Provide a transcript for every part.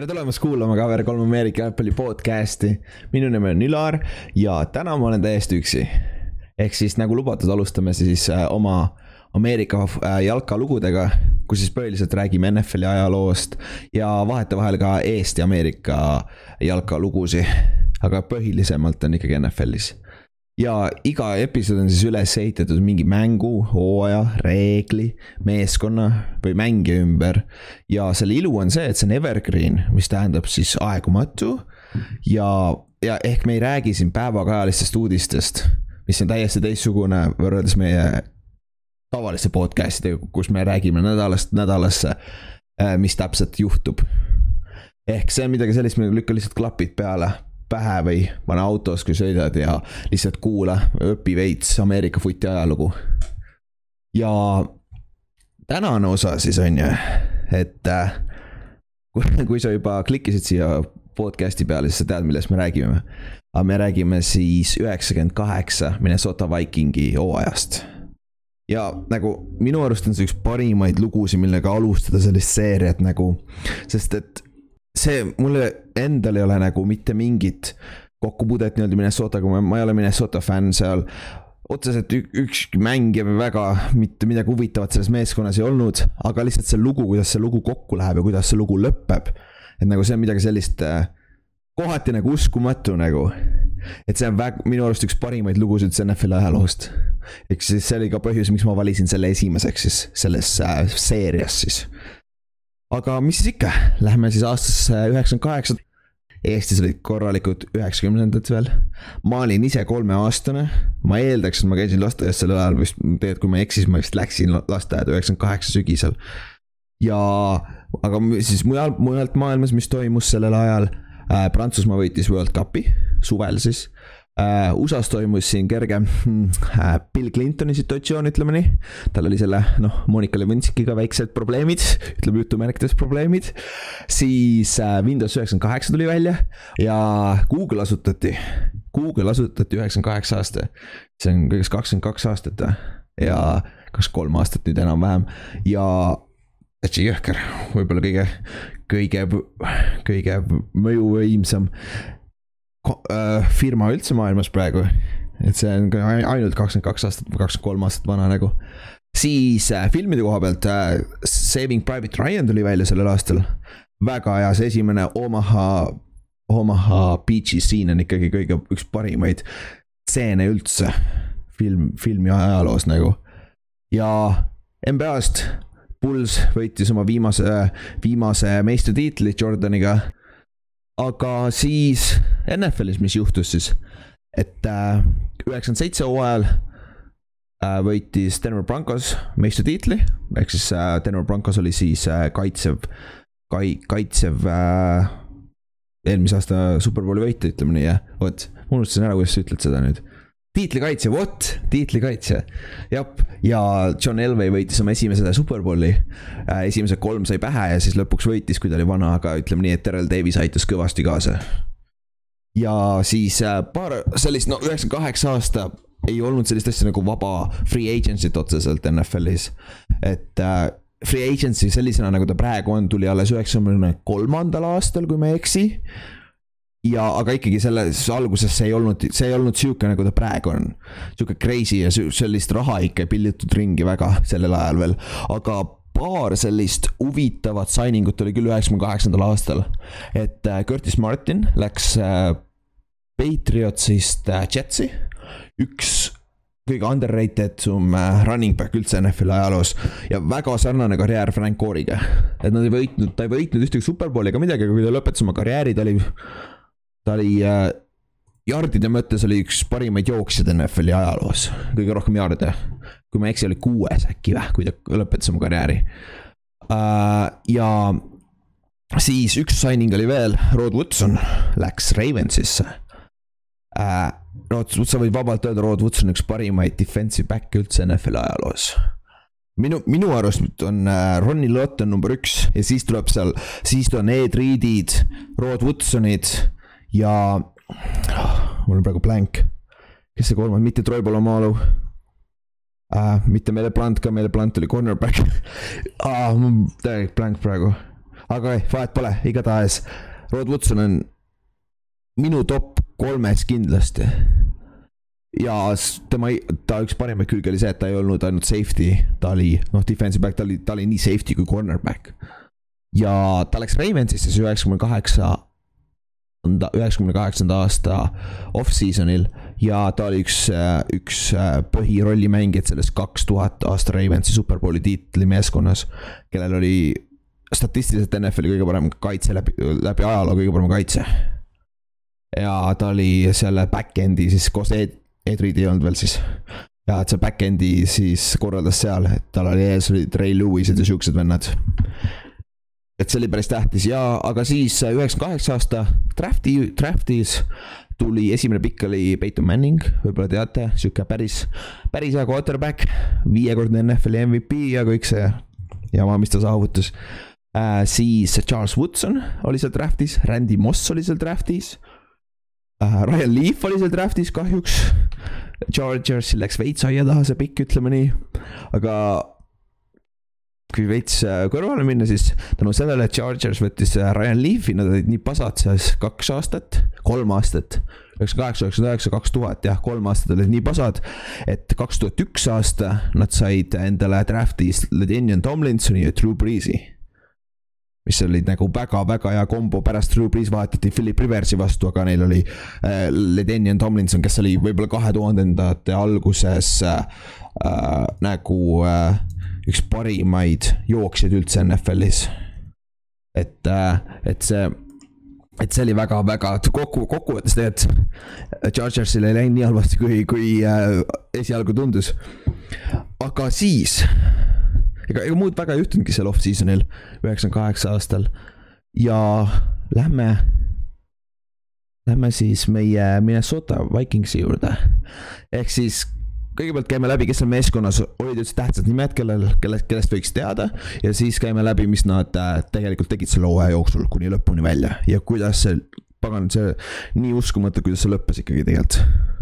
tere tulemast kuulama Cover kolm Ameerika jalgpalli podcast'i. minu nimi on Ülar ja täna ma olen täiesti üksi. ehk siis nagu lubatud, alustame siis äh, oma Ameerika äh, jalkalugudega, kus siis põhiliselt räägime NFL-i ajaloost ja vahetevahel ka Eesti Ameerika jalkalugusid. aga põhilisemalt on ikkagi NFL-is ja iga episood on siis üles ehitatud mingi mängu, hooaja, reegli, meeskonna või mängija ümber. ja selle ilu on see, et see on evergreen, mis tähendab siis aegumatu. ja, ja ehk me ei räägi siin päevakajalistest uudistest, mis on täiesti teistsugune võrreldes meie tavaliste podcast idega, kus me räägime nädalast nädalasse, äh, mis täpselt juhtub. ehk see on midagi sellist, millega lükka lihtsalt klapid peale pähe või pane autos, kui sõidad ja lihtsalt kuula, õpi veits Ameerika footi ajalugu. ja tänane osa siis on ju, et äh, kui, kui sa juba klikkisid siia podcast'i peale, siis sa tead, millest me räägime. aga me räägime siis üheksakümmend kaheksa Minnesota Vikingi hooajast ja nagu minu arust on see üks parimaid lugusid, millega alustada sellist seeriat nagu, sest et see, mulle endal ei ole nagu mitte mingit kokkupuudet nii-öelda Minnesotaga, ma ei ole Minnesota fänn seal. otseselt ükski mängija väga mitte midagi huvitavat selles meeskonnas ei olnud, aga lihtsalt see lugu, kuidas see lugu kokku läheb ja kuidas see lugu lõpeb. et nagu see on midagi sellist äh, kohati nagu uskumatu nagu. et see on väga, minu arust üks parimaid lugusid NFL-i ajaloost. ehk siis see oli ka põhjus, miks ma valisin selle esimeseks siis selles äh, seerias siis aga mis siis ikka, lähme siis aastasse üheksakümmend kaheksa. Eestis olid korralikud üheksakümnendad veel. ma olin ise kolmeaastane, ma eeldaks, et ma käisin lasteaias sellel ajal vist, tegelikult kui ma ei eksi, siis ma vist läksin lasteaeda üheksakümmend kaheksa sügisel. ja, aga siis mujal, mujalt maailmas, mis toimus sellel ajal äh,. Prantsusmaa võitis World Cupi suvel siis USA-s toimus siin kerge uh, Bill Clintoni situatsioon, ütleme nii. tal oli selle, noh, Monika Levinskiga väiksed probleemid, ütleme jutumärkides probleemid. siis uh, Windows üheksakümmend kaheksa tuli välja ja Google asutati. Google asutati üheksakümmend kaheksa aasta. see on kõigest kakskümmend kaks aastat ja kakskümmend kolm aastat nüüd enam-vähem ja täitsa jõhker, võib-olla kõige, kõige, kõige mõjuvõimsam Äh, firma üldse maailmas praegu. et see on ainult kakskümmend kaks aastat või kakskümmend kolm aastat vana nagu. siis äh, filmide koha pealt äh, Saving Private Ryan tuli välja sellel aastal. väga hea, see esimene Omaha, Omaha Beach'i siin on ikkagi kõige, üks parimaid stseene üldse film, filmi ajaloos nagu. ja NBA-st Bulls võitis oma viimase, viimase meistritiitli Jordaniga aga siis NFL-is, mis juhtus siis, et äh, üheksakümmend seitse hooajal äh, võitis Denver Broncos meistritiitli, ehk siis äh, Denver Broncos oli siis kaitsev, kai-, kaitsev eelmise aasta superbowli võitja, ütleme nii, jah, vot, unustasin ära, kuidas sa ütled seda nüüd tiitlikaitsja, vot, tiitlikaitsja. jah, ja John Elway võitis oma esimese superbowli. Äh, esimesed kolm sai pähe ja siis lõpuks võitis, kui ta oli vana, aga ütleme nii, et Terrel Davis aitas kõvasti kaasa. ja siis äh, paar sellist, no üheksakümmend kaheksa aasta ei olnud sellist asja nagu vaba free agency't otseselt NFL-is. et äh, free agency sellisena, nagu ta praegu on, tuli alles üheksakümne kolmandal aastal, kui ma ei eksi ja, aga ikkagi selles alguses see ei olnud, see ei olnud sihuke, nagu ta praegu on. sihuke crazy ja sellist raha ikka ei pillitud ringi väga sellel ajal veel, aga paar sellist huvitavat signing ut oli küll üheksakümne kaheksandal aastal. et äh, Curtis Martin läks äh, Patriotsist äh, Jetsi, üks kõige underrated sum running back üldse NFL-i ajaloos ja väga sarnane karjäär Frank Core'iga. et nad ei võitnud, ta ei võitnud ühtegi superbowli ega midagi, aga kui ta lõpetas oma karjääri, ta oli ta oli äh, jardide mõttes oli üks parimaid jooksjaid NFL-i ajaloos, kõige rohkem jarde. kui ma ei eksi, oli kuues äkki või, kui ta lõpetas oma karjääri uh,. ja siis üks signing oli veel, Rod Woodson läks Ravensisse uh,. Rod, sa võid vabalt öelda, Rod Woodson on üks parimaid defensive back'e üldse NFL-i ajaloos minu, minu arust on äh, Ronnie Lott on number üks ja siis tuleb seal, siis on Ed Reedid, Rod Woodsonid ja mul on praegu blank, kes see kolmas, mitte Troy Polamalu äh,. mitte Mele Plant ka, Mele Plant oli cornerback ah,. täielik blank praegu. aga ei, vahet pole, igatahes Rod Woodson on minu top kolmes kindlasti. ja tema, ta üks parimaid külgi oli see, et ta ei olnud ainult safety, ta oli noh, defensive back, ta oli, ta oli nii safety kui cornerback. ja ta läks Ravensisse üheksakümne kaheksa üheksakümne kaheksanda aasta off-season'il ja ta oli üks, üks põhirollimängijaid selles kaks tuhat aasta Ravensi superbowli tiitli meeskonnas, kellel oli statistiliselt NFL-i kõige parem kaitse läbi, läbi ajaloo kõige parem kaitse. ja ta oli selle back-end'i siis koos Ed, Edrid ei olnud veel siis. ja et see back-end'i siis korraldas seal, et tal oli ees olid Ray Lewis'id ja siuksed vennad. Et see oli päris tähtis ja, aga siis üheksakümne kaheksa aasta draft'i, draft'is tuli esimene pikk oli Peyton Manning, võib-olla teate, sihuke päris, päris hea quarterback, viiekordne NFL-i MVP ja kõik see jama, mis ta saavutas äh,. siis Charles Woodson oli seal draft'is, Randy Moss oli seal draft'is äh,. Ryan Leaf oli seal draft'is kahjuks. Chargersil läks veits aia taha see pikk, ütleme nii, aga kui veits äh, kõrvale minna, siis tänu sellele, Chargers võttis äh, Ryan Leafi, nad olid nii pasad seal kaks aastat, kolm aastat. üheksakümmend kaheksa, üheksakümmend üheksa, kaks tuhat jah, kolm aastat olid nii pasad, et kaks tuhat üks aasta nad said endale draft'is Ladinian Tomlinsoni ja Drew Brees'i mis olid nagu väga-väga hea kombo, pärast Drew Brees vahetati Philip Riversi vastu, aga neil oli äh, Ledenian Tomlinson, kes oli võib-olla kahe tuhandendate alguses äh, äh, nagu äh, üks parimaid jooksjaid üldse NFL-is. et äh,, et see et see oli väga-väga kokku, kokkuvõttes tegelikult Chargersil ei läinud nii halvasti, kui, kui äh, esialgu tundus. aga siis ega, ega muud väga ei juhtunudki seal off-season'il, üheksakümne kaheksa aastal. ja lähme, lähme siis meie Minnesota Vikingsi juurde. ehk siis kõigepealt käime läbi, kes seal meeskonnas olid üldse tähtsad nimed, kellel, kellest, kellest võiks teada. ja siis käime läbi, mis nad äh, tegelikult tegid selle hooaja jooksul kuni lõpuni välja ja kuidas see, pagan, see nii uskumatu, kuidas see lõppes ikkagi tegelikult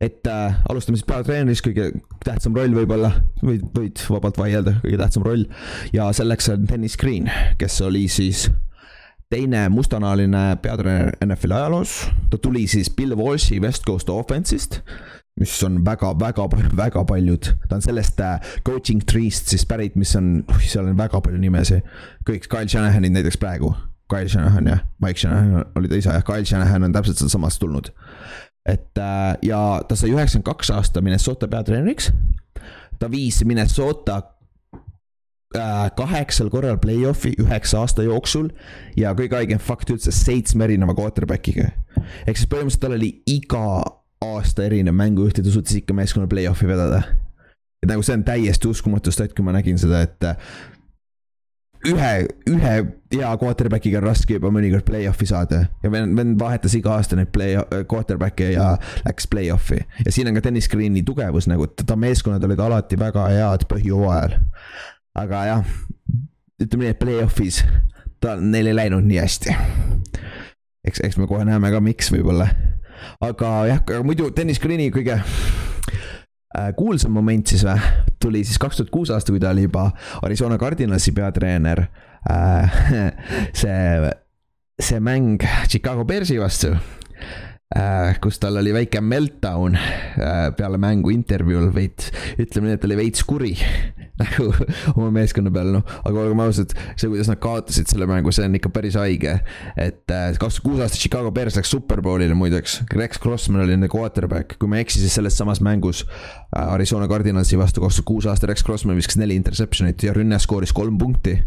et äh, alustame siis peatreenerist, kõige tähtsam roll võib-olla, võid, võid vabalt vaielda, kõige tähtsam roll. ja selleks on Dennis Green, kes oli siis teine mustanahaline peatreener NFL-i ajaloos. ta tuli siis Bill Walshi West Coast Offense'ist, mis on väga-väga, väga paljud, ta on sellest äh, coaching tree'st siis pärit, mis on, seal on väga palju nimesid. kõik Kyle Shanahanid näiteks praegu, Kyle Shanahan jah, Mike Shanahan oli ta isa jah, Kyle Shanahan on täpselt sealtsamast tulnud et äh, ja ta sai üheksakümmend kaks aasta Minnesota peatreeneriks. ta viis Minnesota äh, kaheksal korral play-off'i üheksa aasta jooksul ja kõige haigem fakt üldse seitsme erineva quarterback'iga. ehk siis põhimõtteliselt tal oli iga aasta erinev mängujuht ja ta suutis ikka meeskonna play-off'i vedada. et nagu see on täiesti uskumatu stat, kui ma nägin seda, et ühe, ühe hea quarterback'iga on raske juba mõnikord play-off'i saada ja vend, vend vahetas iga aasta neid play, quarterback'e ja läks play-off'i. ja siin on ka Dennis Green'i tugevus nagu, et ta meeskonnad olid alati väga head põhjooajal. aga jah, ütleme nii, et play-off'is ta, neil ei läinud nii hästi. eks, eks me kohe näeme ka, miks võib-olla. Aga jah, aga muidu Dennis Green'i kõige Äh, kuulsam moment siis või, tuli siis kaks tuhat kuus aasta, kui ta oli juba Arizona Cardinalsi peatreener. Äh, see, see mäng Chicago Bearsi vastu Äh, kus tal oli väike meltdown peale mängu intervjuul veits, ütleme nii, et ta oli veits kuri nagu oma meeskonna peale, noh, aga olgem ausad, see, kuidas nad kaotasid selle mängu, see on ikka päris haige. et äh, kaks tuhat kuus aastat Chicago Bears läks superbowlile muideks, Rex Crossman oli nende quarterback, kui ma ei eksi, siis selles samas mängus Arizona Cardinalsi vastu kaks tuhat kuus aasta Rex Crossman viskas neli interception'it ja rünne skooris kolm punkti.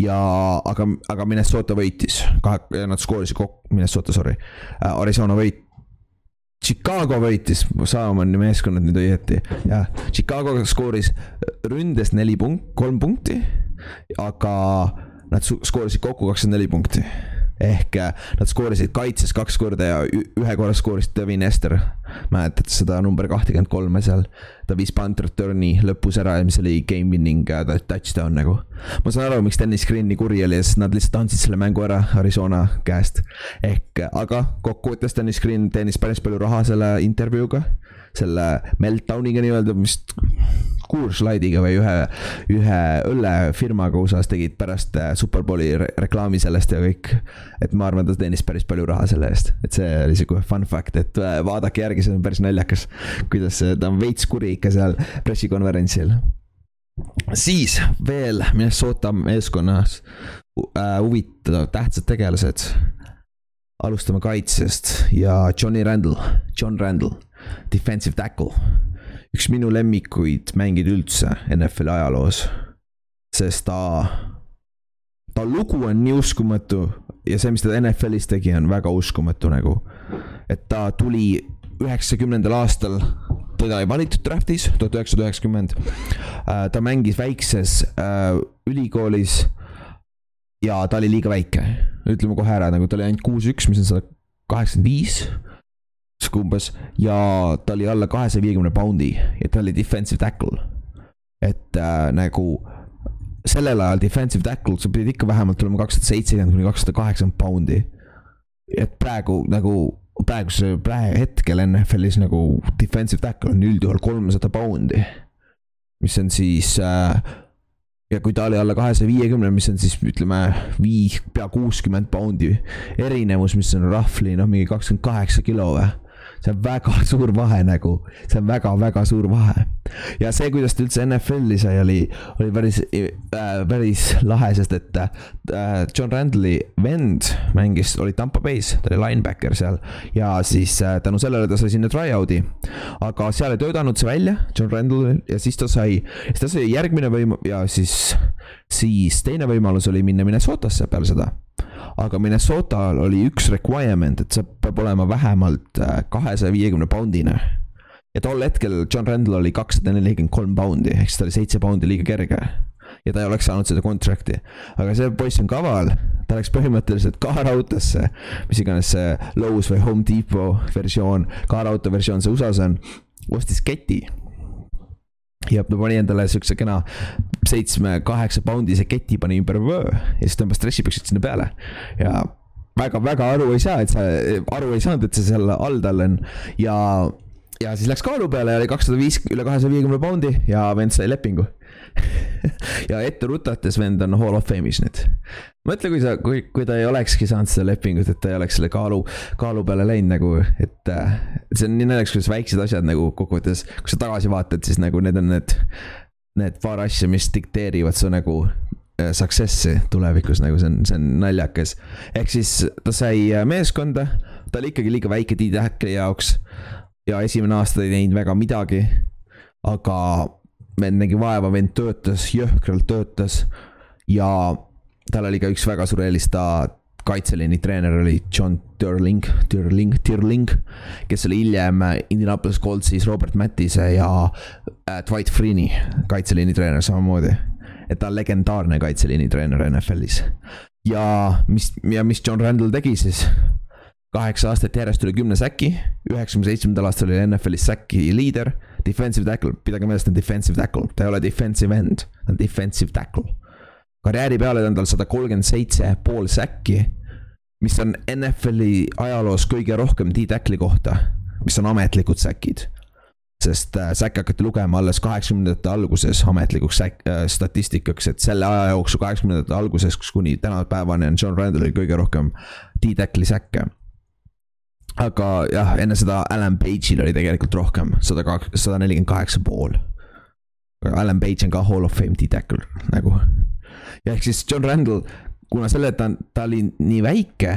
Ja aga, aga Minnesota võitis, kahe, nad skoorisid kokku, Minnesota, sorry, äh, Arizona võit. Chicago võitis, Saamani meeskonnad nüüd õieti, jah, Chicago skooris ründes neli punkt, kolm punkti, aga nad skoorisid kokku kakskümmend neli punkti ehk äh, nad skoorisid kaitses kaks korda ja ühe korra skooris Devin Ester mäletate seda number kahtekümmend kolme seal. ta viis punt return'i lõpus ära ja mis oli game winning uh, touchdown nagu. ma saan aru, miks Dennis Green nii kuri oli, sest nad lihtsalt andsid selle mängu ära Arizona käest. ehk, aga kokkuvõttes Dennis Green teenis päris palju raha selle intervjuuga selle meltdown'iga nii-öelda, mis kuurslaidiga või ühe, ühe õllefirmaga USA-s tegid pärast äh, Superbowli reklaami sellest ja kõik. et ma arvan, ta teenis päris palju raha selle eest, et see oli sihuke fun fact, et äh, vaadake järgi, see on päris naljakas. kuidas ta on veits kuri ikka seal pressikonverentsil siis veel Minnesota meeskonnas äh, huvitavad tähtsad tegelased. alustame kaitsest ja Johnny Randall, John Randall defensive tackle. üks minu lemmikuid mängeid üldse NFL-i ajaloos. sest ta, ta lugu on nii uskumatu ja see, mis ta NFL-is tegi, on väga uskumatu nagu. et ta tuli üheksakümnendal aastal, teda ei valitud draft'is, tuhat üheksasada üheksakümmend. Äh, ta mängis väikses äh, ülikoolis ja ta oli liiga väike, ütleme kohe ära, nagu ta oli ainult kuus üks, mis on sada kaheksakümmend viis umbes ja ta oli alla kahesaja viiekümne poundi ja ta oli defensive tackle. et äh, nagu sellel ajal defensive tackle, sa pidid ikka vähemalt olema kakssada seitsekümmend kuni kakssada kaheksakümmend poundi. et praegu nagu praeguse, praegu hetkel NFL-is nagu defensive tackle on üldjuhul kolmsada poundi. mis on siis äh, ja kui ta oli alla kahesaja viiekümne, mis on siis ütleme viis, pea kuuskümmend poundi erinevus, mis on roughly noh, mingi kakskümmend kaheksa kilo või see on väga suur vahe nagu, see on väga-väga suur vahe. ja see, kuidas ta üldse NFL-i sai, oli, oli päris äh,, päris lahe, sest et äh, John Randalli vend mängis, oli Tampa Bay's, ta oli linebacker seal. ja siis äh, tänu sellele ta sai sinna tryout'i. aga seal ei töötanud see välja, John Randall, ja siis ta sai, siis ta sai järgmine võim- ja siis, siis teine võimalus oli minna Minnesotasse peale seda aga Minnesotal oli üks requirement, et sa peab olema vähemalt äh, kahesaja viiekümne poundine. ja tol hetkel John Randall oli kakssada nelikümmend kolm poundi, ehk siis ta oli seitse poundi liiga kerge. ja ta ei oleks saanud seda contract'i, aga see poiss on kaval, ta läks põhimõtteliselt kaarautosse, mis iganes see Lowe's või Home Depot versioon, kaarauto versioon see USA-s on, ostis keti ja ta pani endale siukse kena seitsme-kaheksa poundise keti pani ümber vöö ja siis tõmbas dressipüksid sinna peale. Ja väga-väga aru ei saa, et sa, aru ei saanud, et see seal all tal on. Ja, ja siis läks kaalu peale ja oli kakssada viis, üle kahesaja viiekümne poundi ja vend sai lepingu. Ja ette rutates vend on Hall of Fame'is nüüd. Mõtle, kui sa, kui, kui ta ei olekski saanud seda lepingut, et ta ei oleks selle kaalu, kaalu peale läinud nagu, et. see on nii naljakas, kuidas väiksed asjad nagu kokkuvõttes, kui sa tagasi vaatad, siis nagu need on need, need paar asja, mis dikteerivad su nagu äh, success'i tulevikus, nagu see on, see on naljakas. ehk siis ta sai äh, meeskonda, ta oli ikkagi liiga väike D-Tackli jaoks. ja esimene aasta ei teinud väga midagi. aga vend nägi vaeva, vend töötas, jõhkralt töötas. ja tal oli ka üks väga suur eelis, ta kaitseliini treener oli John Turling, Turling, Turling, kes oli hiljem Indianapolis Coltsis Robert Mattise ja äh, Dwight Freeney kaitseliini treener samamoodi. et ta on legendaarne kaitseliini treener NFL-is. ja mis, ja mis John Randall tegi siis? kaheksa aastat järjest üle kümne säki, üheksakümne seitsmendal aastal oli NFL-is säki liider Defensive tackle, pidage meeles, ta on defensive tackle, ta ei ole defensive end, ta on defensive tackle. Karjääri peale on tal sada kolmkümmend seitse pool säkki, mis on NFL-i ajaloos kõige rohkem D-tackli kohta, mis on ametlikud säkid sest äh, säkke hakati lugema alles kaheksakümnendate alguses ametlikuks säk- äh,, statistikaks, et selle aja jooksul, kaheksakümnendate alguses kuni tänapäevani on John Randallil kõige rohkem D-tackli säkke aga jah, enne seda Alan Page'il oli tegelikult rohkem, sada kaks, sada nelikümmend kaheksa pool. Alan Page on ka Hall of Fame D-tackle nagu. Ja ehk siis John Randall, kuna selle, ta, ta oli nii väike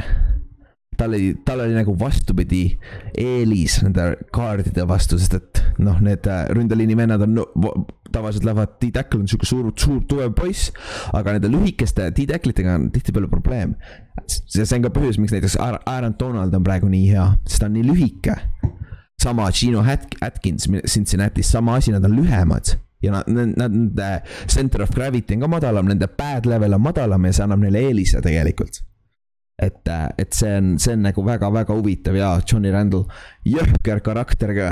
tal oli, tal oli nagu vastupidi eelis nende kaardide vastu, sest et noh, need äh, ründeliini vennad on no, tavaliselt lähevad D-tackle on sihuke suur, suur tugev poiss. aga nende lühikeste D-tackle itega on tihtipeale probleem. see on ka põhjus, miks näiteks Aaron Donald on praegu nii hea, sest ta on nii lühike. sama Gino Atkins Cincinnati's, sama asi, nad on lühemad ja nad, nende center of gravity on ka madalam, nende pad level on madalam ja see annab neile eelise tegelikult. Et, et see on, see on nagu väga-väga huvitav ja Johnny Randall, jõhker karakter ka,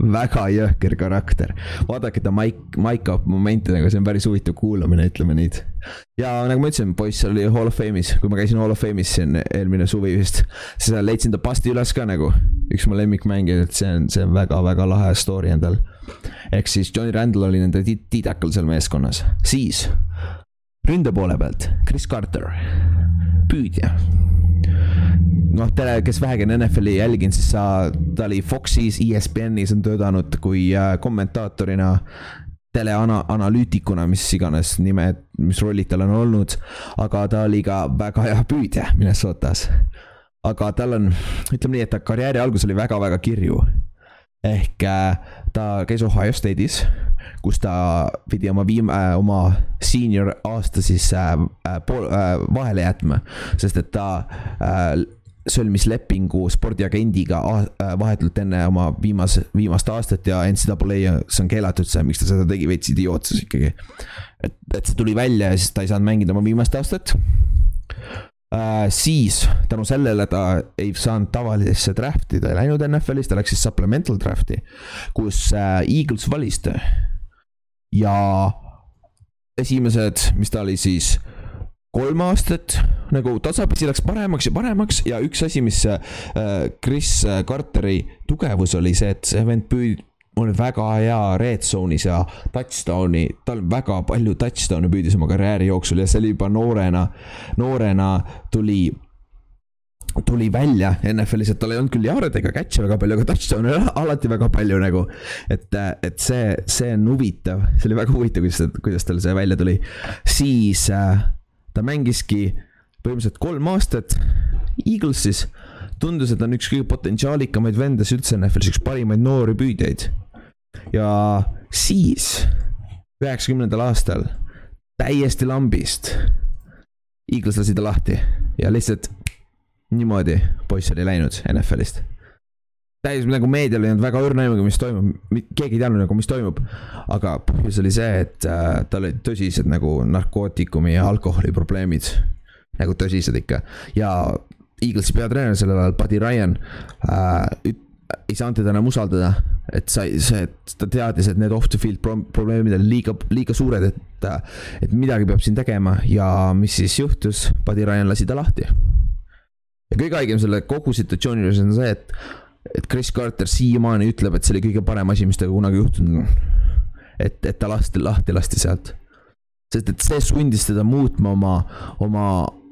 väga jõhker karakter. vaadake ta maik-, maik-up momentidega, see on päris huvitav kuulamine, ütleme nii. ja nagu ma ütlesin, poiss oli Hall of Fame'is, kui ma käisin Hall of Fame'is siin eelmine suvi vist, siis leidsin ta pasti üles ka nagu, üks mu lemmikmängija, et see on, see on väga-väga lahe story endal. ehk siis Johnny Randall oli nende tiidakal seal meeskonnas, siis ründe poole pealt, Chris Carter, püüdja noh, te, kes vähegi on NFL-i jälginud, siis sa, ta oli Foxis, ESPN-is on töötanud kui äh, kommentaatorina teleanalüütikuna, mis iganes nimed, mis rollid tal on olnud. aga ta oli ka väga hea püüdja Minnesotas. aga tal on, ütleme nii, et ta karjääri algus oli väga-väga kirju. ehk äh, ta käis Ohio State'is, kus ta pidi oma viim- äh,, oma senior aasta siis äh, äh, pool äh, vahele jätma, sest et ta äh, sõlmis lepingu spordiagendiga äh, vahetult enne oma viimase, viimast aastat ja NCAA, see on keelatud, see, miks ta seda tegi, veits idiootsus ikkagi. et, et see tuli välja ja siis ta ei saanud mängida oma viimast aastat Uh, siis tänu sellele ta ei saanud tavalisesse draft'i, ta ei läinud NFL-is, ta läks siis supplemental draft'i, kus uh, Eagles valis ta. ja esimesed, mis ta oli siis kolm aastat nagu tasapisi läks paremaks ja paremaks ja üks asi, mis äh, Chris Carteri tugevus oli see, et see vend püüd-, on väga hea red zone'is ja touchdown'i, tal väga palju touchdown'e püüdis oma karjääri jooksul ja see oli juba noorena, noorena tuli tuli välja NFL-is, et tal ei olnud küll jaarde ega catch'e väga palju, aga touchdown'e alati väga palju nagu. et, et see, see on huvitav, see oli väga huvitav, kuidas, kuidas tal see välja tuli. siis äh, ta mängiski põhimõtteliselt kolm aastat Eaglesis. tundus, et ta on üks kõige potentsiaalikamaid vendasid üldse NFL-is, üks parimaid noori püüdjaid. ja siis, üheksakümnendal aastal, täiesti lambist. Eagles lasi ta lahti ja lihtsalt niimoodi poiss oli läinud NFL-ist täis nagu meedial ei olnud väga õrna aimugi, mis toimub, keegi ei teadnud nagu, mis toimub. aga põhjus oli see, et äh, tal olid tõsised nagu narkootikumi ja alkoholiprobleemid. nagu tõsised ikka ja Eaglesi peatreener sellel ajal, Buddy Ryan äh,, ei saanud teda enam usaldada. et sai see, ta teadis, et need off the field probleemid on liiga, liiga suured, et, et midagi peab siin tegema ja mis siis juhtus, Buddy Ryan lasi ta lahti. ja kõige haigem selle kogu situatsiooni juures on see, et et Chris Carter siiamaani ütleb, et see oli kõige parem asi, mis temaga kunagi juhtunud on. et, et ta lasti lahti, lasti sealt. sest et see sundis teda muutma oma, oma,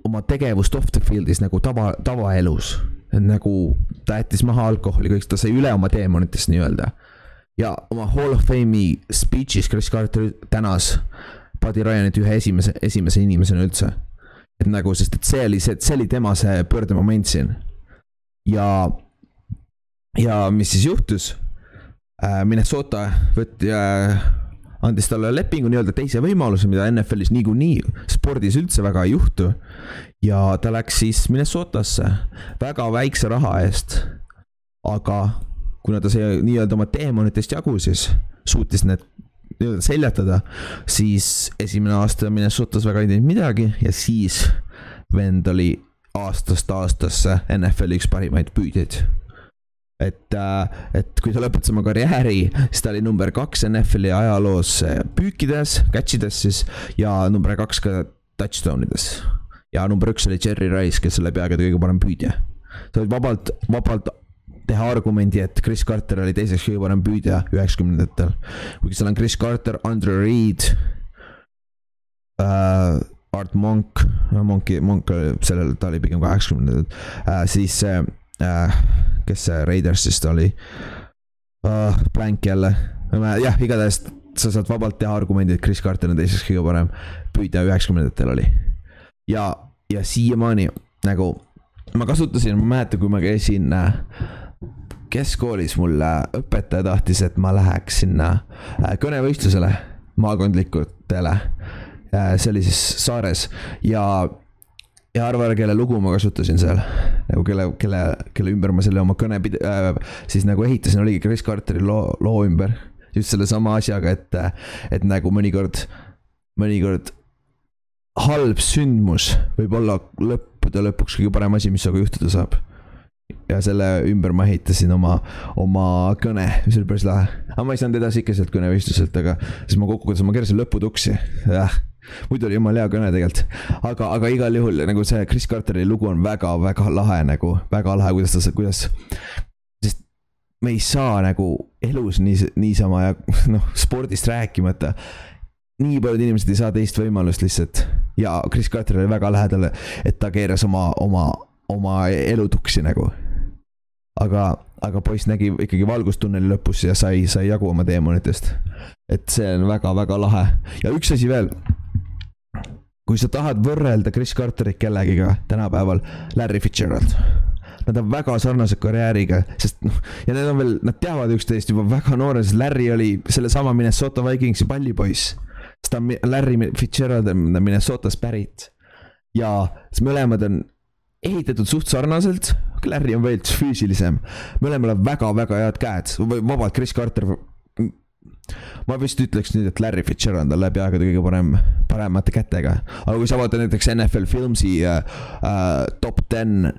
oma tegevust off the field'is nagu tava, tavaelus. nagu ta jättis maha alkoholi, kõik, ta sai üle oma teemonitest nii-öelda. ja oma Hall of Fame'i speech'is Chris Carter tänas Buddy Ryanit ühe esimese, esimese inimesena üldse. et nagu, sest et see oli see, see oli tema see pöördemoment siin. ja ja mis siis juhtus? Äh, Minnesota võtti äh,, andis talle lepingu nii-öelda teise võimaluse, mida NFL-is niikuinii spordis üldse väga ei juhtu. ja ta läks siis Minnesotasse väga väikse raha eest. aga kuna ta sai nii-öelda oma teemonitest jagu, siis suutis need nii-öelda seljatada, siis esimene aasta Minnesotas väga ei teinud midagi ja siis vend oli aastast aastasse NFL-i üks parimaid püüdjaid et, äh, et kui ta lõpetas oma karjääri, siis ta oli number kaks NFL-i ajaloos äh, püükides, catch ides siis ja number kaks ka touchdown ides. ja number üks oli Jerry Rice, kes oli peaaegu kõige parem püüdja. sa võid vabalt, vabalt teha argumendi, et Chris Carter oli teiseks kõige parem püüdja üheksakümnendatel. kuigi seal on Chris Carter, Andre Reed äh,, Art Monk, Monki, Monk sellel, ta oli pigem kaheksakümnendatel äh,, siis äh, kes see Raidersist oli uh,? Blank jälle, jah, igatahes sa saad vabalt teha argumendi, et Chris Carter on teiseks kõige parem püüdja üheksakümnendatel oli. ja, ja siiamaani nagu ma kasutasin, ma mäletan, kui ma käisin äh, keskkoolis mul äh, õpetaja tahtis, et ma läheks sinna äh, kõnevõistlusele maakondlikutele. see oli siis saares ja ja arva ära, kelle lugu ma kasutasin seal. nagu kelle, kelle, kelle ümber ma selle oma kõne pid- äh,, siis nagu ehitasin, oligi Chris Carteri loo, loo ümber. just sellesama asjaga, et, et nagu mõnikord, mõnikord halb sündmus võib olla lõppude lõpuks kõige parem asi, mis sinuga juhtuda saab. ja selle ümber ma ehitasin oma, oma kõne, mis oli päris lahe. aga ma ei saanud edasi ikka sealt kõnevestluselt, aga siis ma kokkuvõttes ma keerasin lõputuksi, jah muidu oli jumala hea kõne tegelikult, aga, aga igal juhul nagu see Chris Carteri lugu on väga-väga lahe nagu, väga lahe, kuidas ta, kuidas. sest me ei saa nagu elus nii, niisama ja noh, spordist rääkimata nii paljud inimesed ei saa teist võimalust lihtsalt ja Chris Carter oli väga lähedal, et ta keeras oma, oma, oma elu tuksi nagu. aga, aga poiss nägi ikkagi valgust tunneli lõpus ja sai, sai jagu oma teemonitest. et see on väga-väga lahe ja üks asi veel. Kui sa tahad võrrelda Chris Carterit kellegiga tänapäeval, Larry Fitzgerald nad on väga sarnase karjääriga, sest noh, ja need on veel, nad teavad üksteist juba väga noorena, sest Larry oli sellesama Minnesota Vikingsi pallipoiss sest ta on Larry Fitzgerald on Minnesotast pärit. ja siis mõlemad on ehitatud suht sarnaselt, Larry on veits füüsilisem. mõlemal on väga-väga head käed, vabalt Chris Carter. Ma vist ütleks nüüd, et Larry Fitzgerald on läbi aegade kõige parem, paremate kätega. aga kui sa vaatad näiteks NFL Filmsi uh, uh, top ten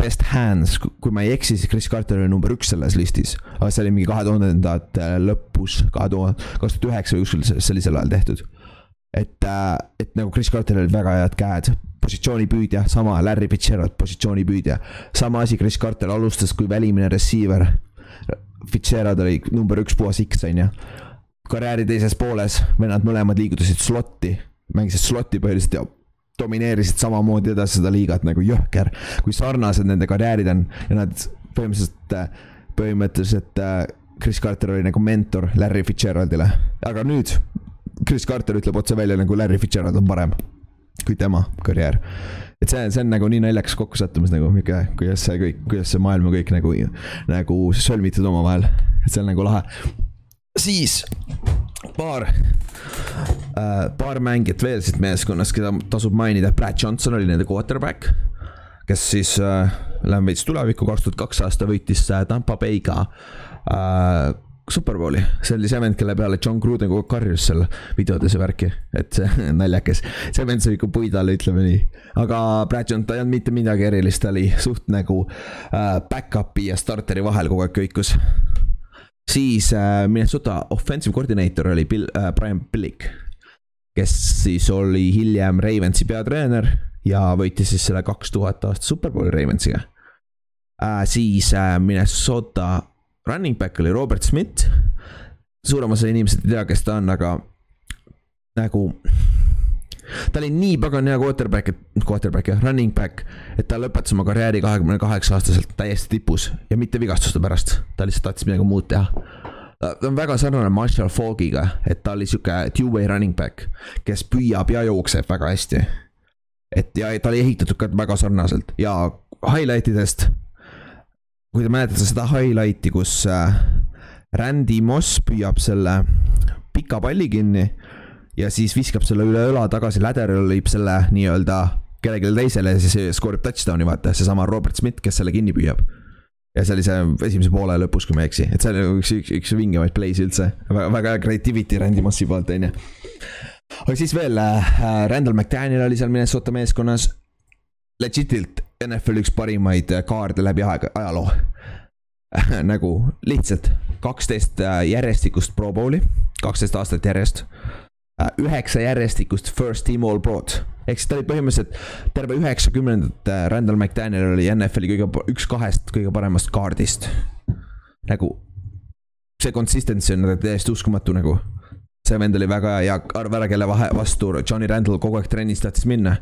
best hands, kui ma ei eksi, siis Chris Carter oli number üks selles listis. aga see oli mingi kahe tuhandendate lõpus, kahe tuhande, kaks tuhat üheksa või kuskil sellisel ajal tehtud. et, äh, et nagu Chris Carteril olid väga head käed, positsioonipüüdja, sama Larry Fitzgerald, positsioonipüüdja. sama asi, Chris Carter alustas kui välimine receiver. Fitzgerald oli number üks puhas X, on ju. karjääri teises pooles, vennad mõlemad liigutasid slot'i, mängisid slot'i põhiliselt ja domineerisid samamoodi edasi seda liigat nagu jõhker. kui sarnased nende karjäärid on ja nad põhimõtteliselt, põhimõtteliselt äh, Chris Carter oli nagu mentor Larry Fitzgeraldile, aga nüüd Chris Carter ütleb otse välja nagu Larry Fitzgerald on parem kui tema karjäär. Et see, see on nagu nii naljakas kokkusattumus nagu, kuidas see kõik, kuidas see maailm on kõik nagu, nagu sõlmitud omavahel, et see on nagu lahe. siis paar äh,, paar mängijat veel siit meeskonnast, keda tasub mainida, Brad Johnson oli nende quarterback. kes siis äh,, läheme veits tulevikku, kaks tuhat kaks aasta võitis äh, Tampa Bay'ga äh, Superbowli, see oli see vend, kelle peale John Gruden kogu aeg karjus seal videodes ja värki, et see naljakas. see vend sai ikka puid alla, ütleme nii. aga Brad Johnson, ta ei olnud mitte midagi erilist, ta oli suht nagu äh, back-up'i ja starteri vahel kogu aeg köikus siis äh, Minnesota offensive coordinator oli Bill äh,, Brian Billick. kes siis oli hiljem Ravensi peatreener ja võitis siis selle kaks tuhat aasta superbowli Ravensiga äh,. siis äh, Minnesota running back oli Robert Smith. suurem osa inimesed ei tea, kes ta on, aga nagu ta oli nii pagan hea quarterback, et quarterback jah, running back, et ta lõpetas oma karjääri kahekümne kaheksa aastaselt täiesti tipus ja mitte vigastuste pärast, ta lihtsalt tahtis midagi muud teha. ta on väga sarnane Marshall Foggiga, et ta oli sihuke two-way running back, kes püüab ja jookseb väga hästi. et ja ta oli ehitatud ka väga sarnaselt ja highlight idest. Kui te mäletate seda highlight'i, kus äh, Randy Moss püüab selle pika palli kinni ja siis viskab selle üle õla tagasi lateral, lõib selle nii-öelda kellelegi teisele ja siis skoorib touchdown'i, vaata, seesama Robert Smith, kes selle kinni püüab. ja see oli see esimese poole lõpus, kui ma ei eksi, et see oli üks, üks, üks vingemaid play'si üldse, väga, väga creativity Randy Mossi poolt, on ju. aga siis veel äh,, Randall McDaniel oli seal Minnesota meeskonnas. Legitilt NFL üks parimaid kaarde läbi aega, ajaloo nagu lihtsalt kaksteist äh, järjestikust Pro Bowli, kaksteist aastat järjest Äh, üheksa järjestikust first team all pro'd. ehk siis ta oli põhimõtteliselt terve üheksakümnendate Randall McDaniel oli NFL-i kõige, üks kahest kõige paremast kaardist. nagu see consistency on täiesti uskumatu nagu. see vend oli väga hea ja arva ära, kelle vahe, vastu Johnny Randall kogu aeg trennis tahtis minna.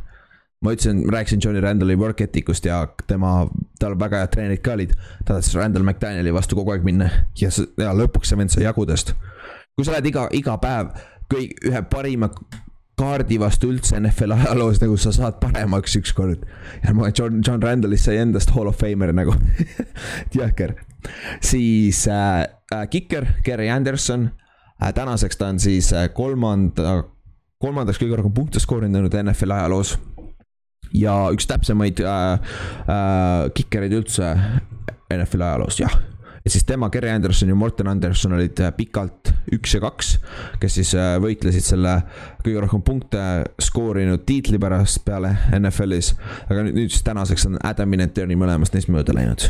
Ma ütlesin, rääkisin Johnny Randalli work ethic'ust ja tema, tal väga head treenerid ka olid. ta tahtis Randall McDanieli vastu kogu aeg minna ja, ja lõpuks see vend sai jagudest. kui sa oled iga, iga päev kõik, ühe parima kaardi vastu üldse NFL ajaloos, nagu sa saad paremaks ükskord. ja ma, John, John Randallist sai endast hall of famer nagu jõhker. siis äh, äh, kiker, Gary Anderson äh,. tänaseks ta on siis äh, kolmanda, kolmandaks kõige rohkem punkte skoorinud NFL ajaloos. Ja üks täpsemaid äh, äh, kikereid üldse NFL ajaloos, jah et siis tema, Gary Anderson ja Morten Anderson olid äh, pikalt üks ja kaks, kes siis äh, võitlesid selle kõige rohkem punkte skoorinud tiitli pärast peale NFL-is. aga nüüd, nüüd siis tänaseks on Adam Vinatieri mõlemast neist mööda läinud.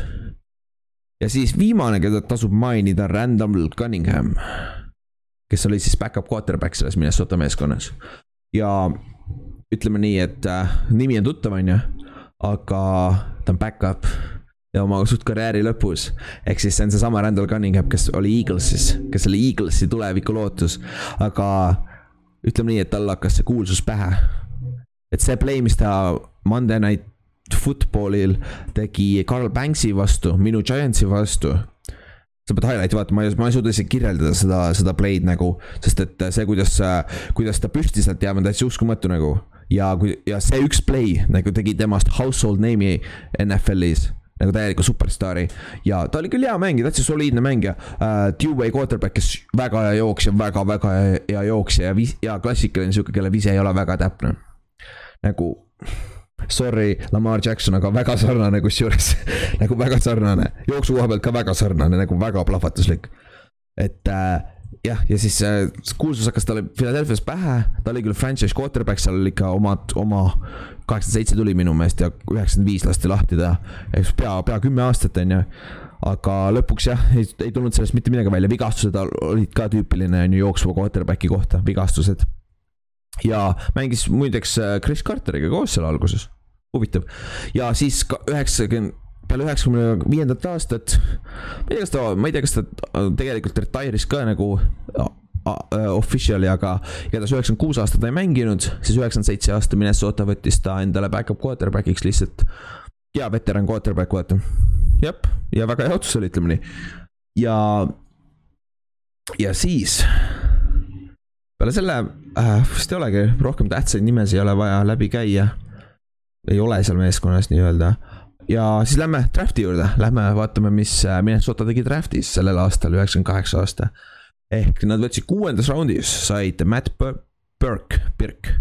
ja siis viimane, keda tasub mainida, Randall Cunningham, kes oli siis back-up quarterback selles Minnesota meeskonnas. ja ütleme nii, et äh, nimi on tuttav, on ju, aga ta on back-up ja oma suht karjääri lõpus. ehk siis see on seesama Randall Cunningham, kes oli Eaglesis, kes oli Eaglesi tuleviku lootus, aga ütleme nii, et tal hakkas see kuulsus pähe. et see play, mis ta Monday Night Footballil tegi Carl Banksi vastu, minu Giantsi vastu sa pead highlight'i vaatama, ma ei, ma ei suuda isegi kirjeldada seda, seda play'd nagu, sest et see, kuidas, kuidas ta püsti sealt jääb, on täitsa uskumatu nagu. Ja kui, ja see üks play nagu tegi temast household name'i NFL-is nagu täieliku superstaari. ja ta oli küll hea mängija, täitsa soliidne mängija uh,. Two-way quarterback, kes väga hea jooksja väga,, väga-väga hea jooksja ja vis-, ja klassikaline sihuke, kelle vise ei ole väga täpne. nagu sorry, Lamar Jackson, aga väga sarnane kusjuures nagu väga sarnane, jooksu koha pealt ka väga sarnane, nagu väga plahvatuslik. et äh, jah, ja siis äh, kuulsus hakkas talle Philadelphia's pähe, ta oli küll franchise quarterback, seal ikka omad, oma kaheksakümmend seitse tuli minu meelest ja üheksakümmend viis lasti lahti ta, eks pea, pea kümme aastat, on ju. aga lõpuks jah, ei, ei tulnud sellest mitte midagi välja, vigastused olid ka tüüpiline on ju jooksva quarterback'i kohta, vigastused. ja mängis muideks äh, Chris Carteriga koos seal alguses, huvitav. ja siis üheksakümmend peale üheksakümne viiendat aastat. ma ei tea, kas ta, ma ei tea, kas ta tegelikult retire'is ka nagu official'i, aga igatahes üheksakümmend kuus aastat ta ei mänginud, siis üheksakümmend seitse aasta Minnesota võttis ta endale back-up quarterback'iks lihtsalt. hea veteran quarterback, vaata. jah, ja väga hea otsus oli, ütleme nii. ja, ja siis peale selle äh, vist ei olegi, rohkem tähtsaid nimesid ei ole vaja läbi käia. ei ole seal meeskonnas nii-öelda ja siis lähme draft'i juurde, lähme vaatame, mis äh, Minnesota tegi draft'is sellel aastal, üheksakümmend kaheksa aasta. Ehk nad võtsid kuuendas raundis, said Matt Burke, Birk,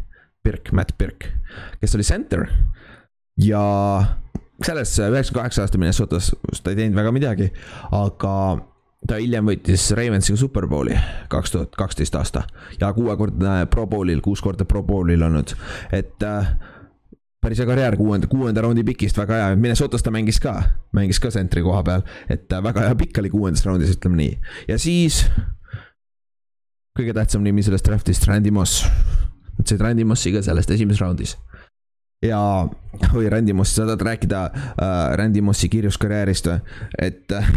Birk, Matt Birk, kes oli center. ja selles üheksakümne kaheksa aasta Minnesotas ta ei teinud väga midagi, aga ta hiljem võitis Ravensiga superbowli kaks tuhat kaksteist aasta. Ja kuuekordne pro bowl'il, kuus korda pro bowl'il olnud, et äh, päris hea karjäär kuuenda, kuuenda raundi pikist, väga hea, Minnesotas ta mängis ka, mängis ka sentri koha peal, et äh, väga hea pikk oli kuuendas raundis, ütleme nii. ja siis kõige tähtsam nimi sellest draft'ist, Randy Moss. Nad said Randy Mossi ka sellest esimeses raundis. ja, oi Randy Moss, sa tahad rääkida äh, Randy Mossi kirjuskarjäärist või? et äh,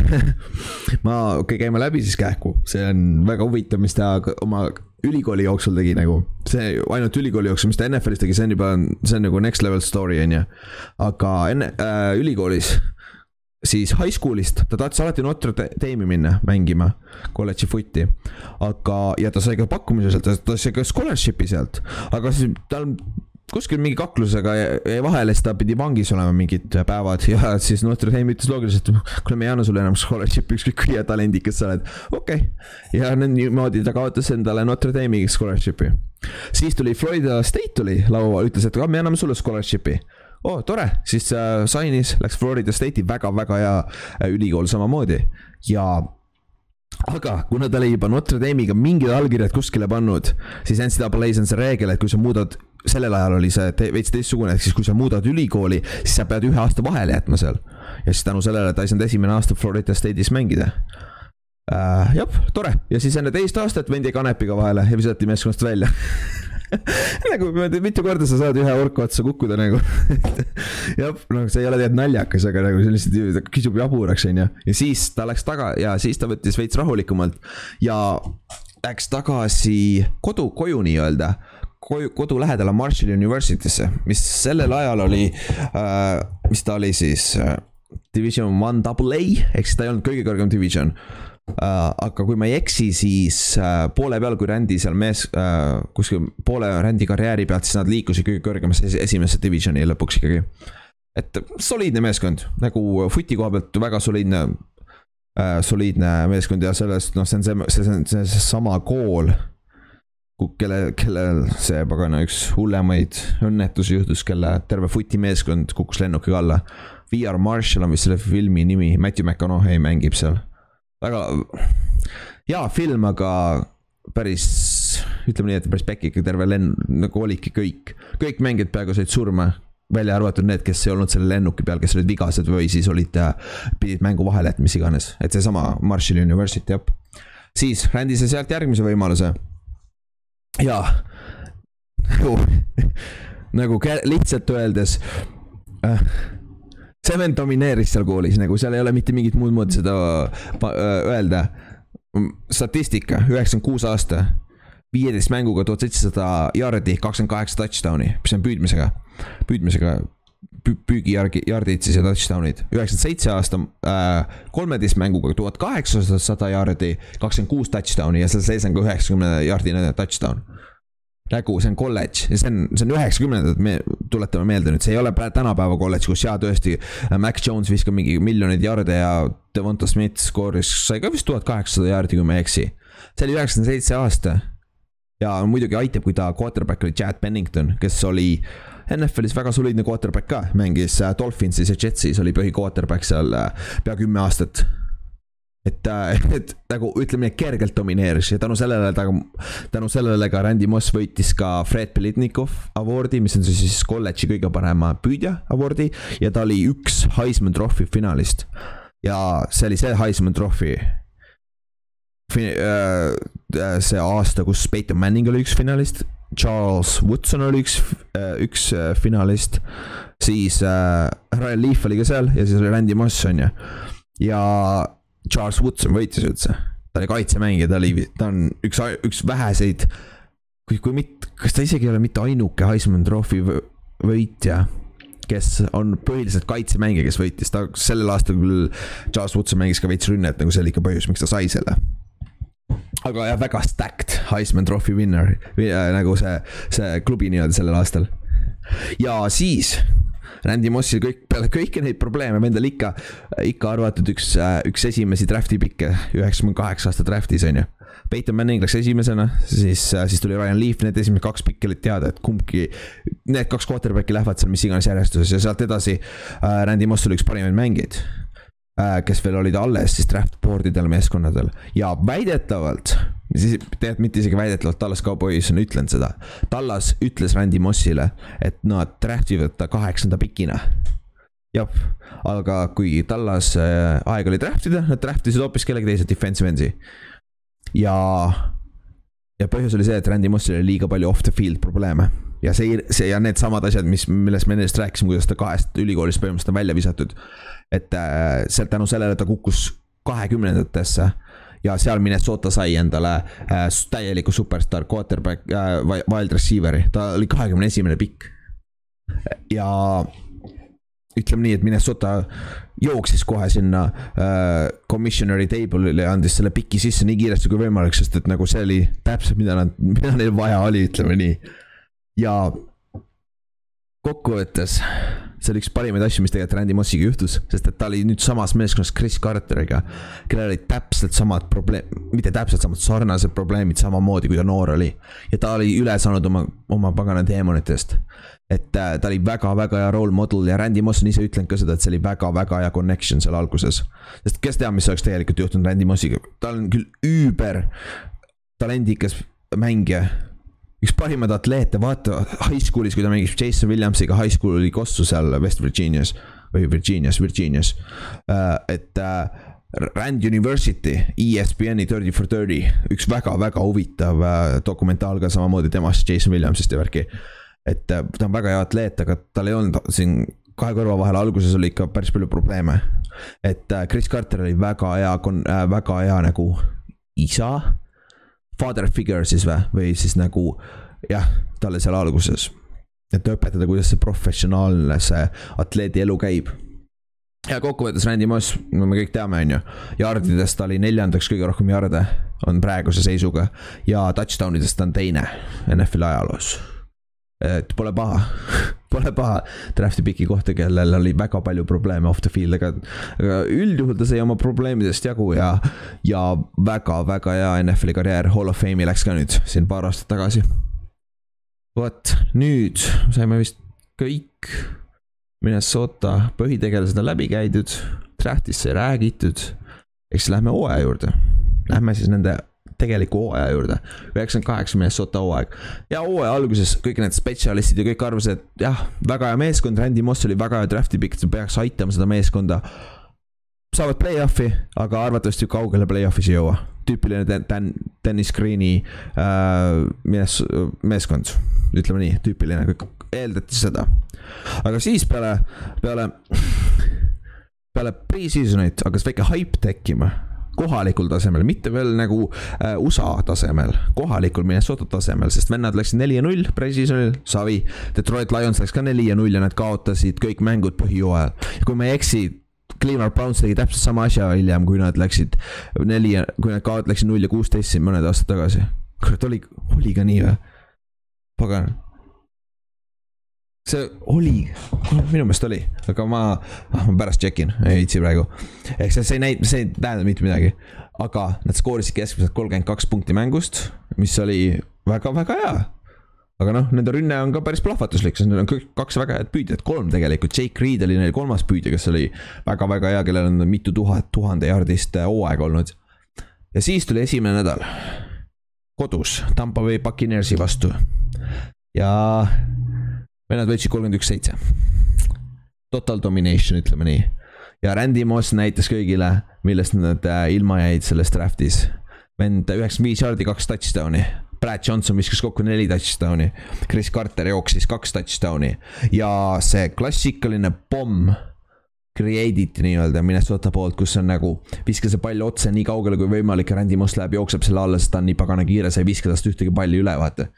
ma, okei okay,, käime läbi siis kähku, see on väga huvitav, mis ta oma ülikooli jooksul tegi nagu. see ainult ülikooli jooksul, mis ta NFL-is tegi, see on juba, see on nagu next level story on ju. aga enne äh,, ülikoolis siis high school'ist ta tahtis alati Notre Dame'i minna mängima, kolledži footi. aga, ja ta sai ka pakkumise sealt, ta sai ka scholarship'i sealt, aga siis tal kuskil mingi kaklusega jäi vahele, siis ta pidi vangis olema mingid päevad ja siis Notre Dame ütles loogiliselt, kuule, me ei anna sulle enam scholarship'i, ükskõik kui hea talendikas sa oled. okei okay., ja niimoodi ta kaotas endale Notre Dame'i scholarship'i. siis tuli Florida State tuli lauale, ütles, et me anname sulle scholarship'i oo oh,, tore, siis äh, sainis, läks Florida State'i väga-väga hea äh, ülikool samamoodi ja aga kuna ta oli juba Notre Dame'iga mingid allkirjad kuskile pannud, siis NCAA-s on see reegel, et kui sa muudad, sellel ajal oli see te, veits teistsugune, ehk siis kui sa muudad ülikooli, siis sa pead ühe aasta vahele jätma seal. ja siis tänu sellele ta ei saanud esimene aasta Florida State'is mängida äh,. jah, tore ja siis enne teist aastat vendi kanepiga vahele ja visati meeskonnast välja nagu mitu korda sa saad ühe orka otsa kukkuda nagu jah, noh, see ei ole tegelikult naljakas, aga nagu see lihtsalt kisub jaburaks, on ju. ja siis ta läks taga ja siis ta võttis veits rahulikumalt ja läks tagasi kodu, koju nii-öelda koju, kodu lähedale Marshall University'sse, mis sellel ajal oli äh,, mis ta oli siis äh,, Division One Double A, ehk siis ta ei olnud kõige kõrgem division Uh, aga kui ma ei eksi, siis uh, poole peal, kui Randy seal mees uh,, kuskil poole Randy karjääri pealt, siis nad liikusid kõige kõrgemasse esimesse divisioni lõpuks ikkagi. et soliidne meeskond, nagu footi koha pealt väga soliidne uh,, soliidne meeskond ja sellest, noh, see on see, see on see, see sama kool. Kelle, kellel see pagana üks hullemaid õnnetusi juhtus, kelle terve footi meeskond kukkus lennukiga alla. VR Marshall on vist selle filmi nimi, Matthew McConaughey mängib seal väga hea film, aga päris, ütleme nii, et päris pekk ikka terve lenn, nagu olidki kõik. kõik mängijad peaaegu said surma, välja arvatud need, kes ei olnud selle lennuki peal, kes olid vigased või siis olid, pidid mängu vahele jätma, mis iganes, et seesama Marshall University, jah. siis rändis sealt järgmise võimaluse. Jaa, nagu, nagu lihtsalt öeldes äh, see vend domineeris seal koolis, nagu seal ei ole mitte mingit muud moodi seda äh, öelda. statistika, üheksakümmend kuus aasta, viieteist mänguga tuhat seitsesada jaardi, kakskümmend kaheksa touchdown'i, mis on püüdmisega, püüdmisega püügijärgi, jardid siis ja touchdown'id. üheksakümmend seitse aasta äh,, kolmeteist mänguga tuhat kaheksasada jardi, kakskümmend kuus touchdown'i ja seal sees on ka üheksakümne jardine touchdown nagu see on kolledž ja see on, see on üheksakümnendad, me tuletame meelde nüüd, see ei ole tänapäeva kolledž, kus jaa, tõesti. Mac Jones viskab mingi miljoneid jarde ja Devonta Smith skooris, sai ka vist tuhat kaheksasada jardi, kui ma ei eksi. see oli üheksakümmend seitse aasta. ja muidugi aitab, kui ta quarterback oli Chad Pennington, kes oli NFL-is väga soliidne quarterback ka, mängis äh, Dolphinsis ja Jetsis oli põhi quarterback seal äh, pea kümme aastat et, äh, et nagu ütleme kergelt domineeris ja tänu sellele ta, tänu sellele ka Randy Moss võitis ka Fred Belitnikov awardi, mis on siis, kolledži kõige parema püüdja awardi ja ta oli üks Heisman Trophy finalist. ja see oli see Heisman Trophy. Äh, see aasta, kus Peyton Manning oli üks finalist, Charles Woodson oli üks, äh, üks finalist, siis Ryan Leaf oli ka seal ja siis oli Randy Moss on ju ja Charles Woodson võitis üldse. ta oli kaitsemängija, ta oli, ta on üks, üks väheseid. kui, kui mitte, kas ta isegi ei ole mitte ainuke Heisman Trophy võitja, kes on põhiliselt kaitsemängija, kes võitis, ta sellel aastal küll. Charles Woodson mängis ka veits rünnet, nagu see oli ikka põhjus, miks ta sai selle aga jah, väga stacked Heisman Trophy winner äh, nagu see, see klubi nii-öelda sellel aastal. ja siis Randy Mossil kõik, peale kõiki neid probleeme, vendal ikka, ikka arvatud üks, üks esimesi draft'i pikke, üheksakümne kaheksa aasta draft'is on ju. Peyton Manning läks esimesena, siis, siis tuli Ryan Leaf, need esimesed kaks pikki olid teada, et kumbki, need kaks quarterback'i lähevad seal mis iganes järjestuses ja sealt edasi äh, Randy Moss oli üks parimaid mängijaid äh,. Kes veel olid alles siis draft board idel meeskonnadel ja väidetavalt siis tegelikult mitte isegi väidetavalt Tallas Cowboys on ütlenud seda. Tallas ütles Randy Mossile, et nad draft ivad ta kaheksanda pikina. jah, aga kui Tallas äh, aeg oli draft ida, nad draft isid hoopis kellegi teise defensive end'i. ja, ja põhjus oli see, et Randy Mossil oli liiga palju off the field probleeme ja see, see ja needsamad asjad, mis, millest me ennast rääkisime, kuidas ta kahest ülikoolist põhimõtteliselt on välja visatud. Et äh, sealt tänu sellele ta kukkus kahekümnendatesse ja seal Minnesota sai endale äh, täieliku superstaar quarterback äh,, wild receiver'i, ta oli kahekümne esimene pikk. ja ütleme nii, et Minnesota jooksis kohe sinna äh, commissioner'i table'ile ja andis selle piki sisse nii kiiresti kui võimalik, sest et nagu see oli täpselt, mida nad, mida neil vaja oli, ütleme nii. ja kokkuvõttes see oli üks parimaid asju, mis tegelikult Randy Mossiga juhtus, sest et ta oli nüüd samas meeskonnas Chris Carteriga, kellel olid täpselt samad probleem, mitte täpselt samad, sarnased probleemid samamoodi, kui ta noor oli. ja ta oli üle saanud oma, oma pagana teemonitest. et äh, ta oli väga-väga hea role model ja Randy Moss on ise ütlenud ka seda, et see oli väga-väga hea connection seal alguses. sest kes teab, mis oleks tegelikult juhtunud Randy Mossiga, ta on küll üüber talendikas mängija üks parimaid atleete, vaata high school'is, kui ta mängis Jason Williamsiga high school'i kossu seal West Virginias või Virginias, Virginias. Äh, et äh, Rand University, ESPN-i Thirty for Thirty, üks väga-väga huvitav äh, dokumentaal ka samamoodi temast, Jason Williamsist ja värki. et ta on väga hea atleet, aga tal ei olnud siin kahe kõrva vahel alguses oli ikka päris palju probleeme. et Chris Carter oli väga hea, väga hea nagu isa father figure siis või, või siis nagu jah, talle seal alguses. et õpetada, kuidas see professionaalne, see atleedi elu käib. ja kokkuvõttes Randy Moss, no me kõik teame, on ju, yardidest ta oli neljandaks kõige rohkem jarde, on praeguse seisuga. ja touchdown idest ta on teine NFL-i ajaloos. et pole paha pole paha draft'i piki kohta, kellel oli väga palju probleeme off the field, aga, aga üldjuhul ta sai oma probleemidest jagu ja, ja väga-väga hea NFL-i karjäär, Hall of Fame'i läks ka nüüd siin paar aastat tagasi. vot, nüüd saime vist kõik Minnesota põhitegelased on läbi käidud, draft'ist sai räägitud eks lähme hooaja juurde, lähme siis nende tegeliku hooaja juurde. üheksakümmend kaheksa Minnesota hooaeg ja hooaja alguses kõik need spetsialistid ja kõik arvasid, et jah, väga hea meeskond, Randy Moss oli väga hea draft'i pikk, ta peaks aitama seda meeskonda. saavad play-off'i, aga arvatavasti kaugele play-off'is ei jõua. tüüpiline Dan, Dennis Green'i äh, mees, meeskond, ütleme nii, tüüpiline, kõik eeldati seda. aga siis peale, peale, peale pre-season'it hakkas väike hype tekkima kohalikul tasemel, mitte veel nagu äh, USA tasemel, kohalikul Minnesota tasemel, sest vennad läksid neli ja null pre-seasonil, savi. Detroit Lions läks ka neli ja null ja nad kaotasid kõik mängud põhijooajal ja kui ma ei eksi. Cleveland Browns tegi täpselt sama asja hiljem, kui nad läksid neli kui nad kaot-, läksid null ja kuusteist siin mõned aastad tagasi. kurat, oli, oli ka nii või? pagan see oli, minu meelest oli, aga ma, ah, ma pärast check in, ei viitsi praegu. ehk see, see ei näita, see ei tähenda mitte midagi. aga nad skoorisid keskmiselt kolmkümmend kaks punkti mängust, mis oli väga-väga hea. aga noh, nende rünne on ka päris plahvatuslik, sest neil on kõik kaks väga head püüdjat, kolm tegelikult, Jake Reed oli neil kolmas püüdja, kes oli väga-väga hea, kellel on mitu tuhat, tuhande jaardist hooaega olnud. ja siis tuli esimene nädal, kodus, Tampa Bay Buccaneersi vastu. ja vennad võitsid kolmkümmend üks, seitse. Total domination, ütleme nii. ja Randy Moss näitas kõigile, millest nad äh, ilma jäid selles draft'is. vend üheksakümmend viis jaardi, kaks touchdown'i. Brad Johnson viskas kokku neli touchdown'i. Chris Carter jooksis kaks touchdown'i ja see klassikaline pomm create iti nii-öelda Minnesota poolt, kus on nagu viska see pall otse nii kaugele kui võimalik ja Randy Moss läheb, jookseb selle alla, sest ta on nii pagana kiire, sa ei viska tast ühtegi palli üle, vaata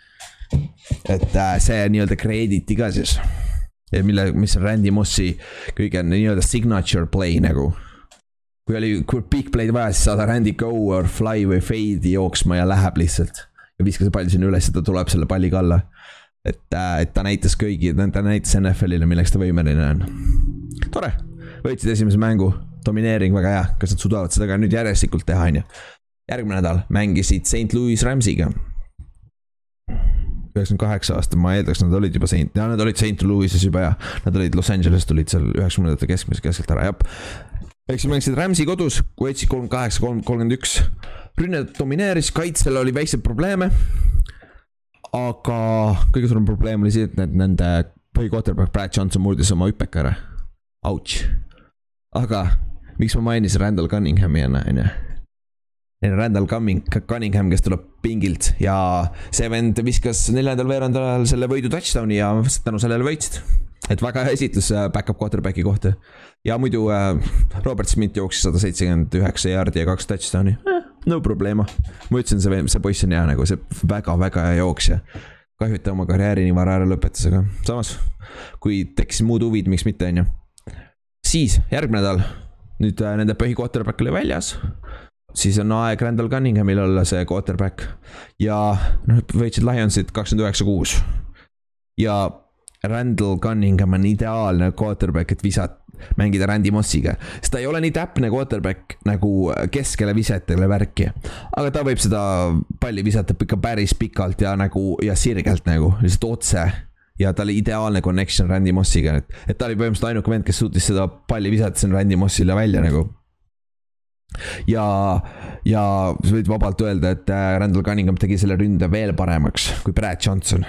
et äh, see nii-öelda credit'i ka siis. mille, mis on Randy Mossi kõige nii-öelda signature play nagu. kui oli, big play'd vaja, siis saada Randy go or fly või fade'i jooksma ja läheb lihtsalt. ja viska see pall sinna üles ja ta tuleb selle palliga alla. et, äh, et ta näitas kõigi, ta näitas NFL-ile, milleks ta võimeline on. tore, võitsid esimese mängu, domineering väga hea, kas nad suudavad seda ka nüüd järjestikkult teha, on ju. järgmine nädal mängisid St Louis Rams'iga üheksakümmend kaheksa aasta, ma eeldaks, nad olid juba Saint, ja nad olid St Louis'is juba ja nad olid Los Angeles tulid seal üheksakümnendate keskmise keskelt ära, jah. ehk siis mängisid Rams'i kodus, võitsid kolmkümmend kaheksa, kolm, kolmkümmend üks. rünne domineeris, kaitsel oli väikseid probleeme. aga kõige suurem probleem oli see, et need, nende põhikohterback Brad Johnson murdis oma hüpeka ära. Ouch. aga miks ma mainisin Randall Cunninghami enne, on ju Randall Cumming, Cunningham, kes tuleb pingilt ja see vend viskas neljandal veerandajal selle võidu touchdown'i ja tänu sellele võitsid. et väga hea esitlus äh, back-up quarterback'i kohta. ja muidu äh, Robert Smith jooksis sada seitsekümmend üheksa jaardi ja kaks touchdown'i eh,, no problema. ma ütlesin, see, see poiss on hea nagu, see väga-väga hea jooksja. kahju, et ta oma karjääri nii vara ära lõpetas, aga samas kui tekkisid muud huvid, miks mitte, on ju. siis järgmine nädal, nüüd äh, nende põhi quarterback oli väljas siis on aeg Randall Cunninghamil olla see quarterback. ja noh, võitsid Lionsit kakskümmend üheksa, kuus. ja Randall Cunningham on ideaalne quarterback, et visata, mängida Randy Mossiga. sest ta ei ole nii täpne quarterback nagu keskele visetele värki. aga ta võib seda palli visata ikka päris pikalt ja nagu ja sirgelt nagu, lihtsalt otse ja ta oli ideaalne connection Randy Mossiga, et, et ta oli põhimõtteliselt ainuke vend, kes suutis seda palli visata sinna Randy Mossile välja nagu ja, ja sa võid vabalt öelda, et äh, Randall Cunningham tegi selle ründe veel paremaks kui Brad Johnson.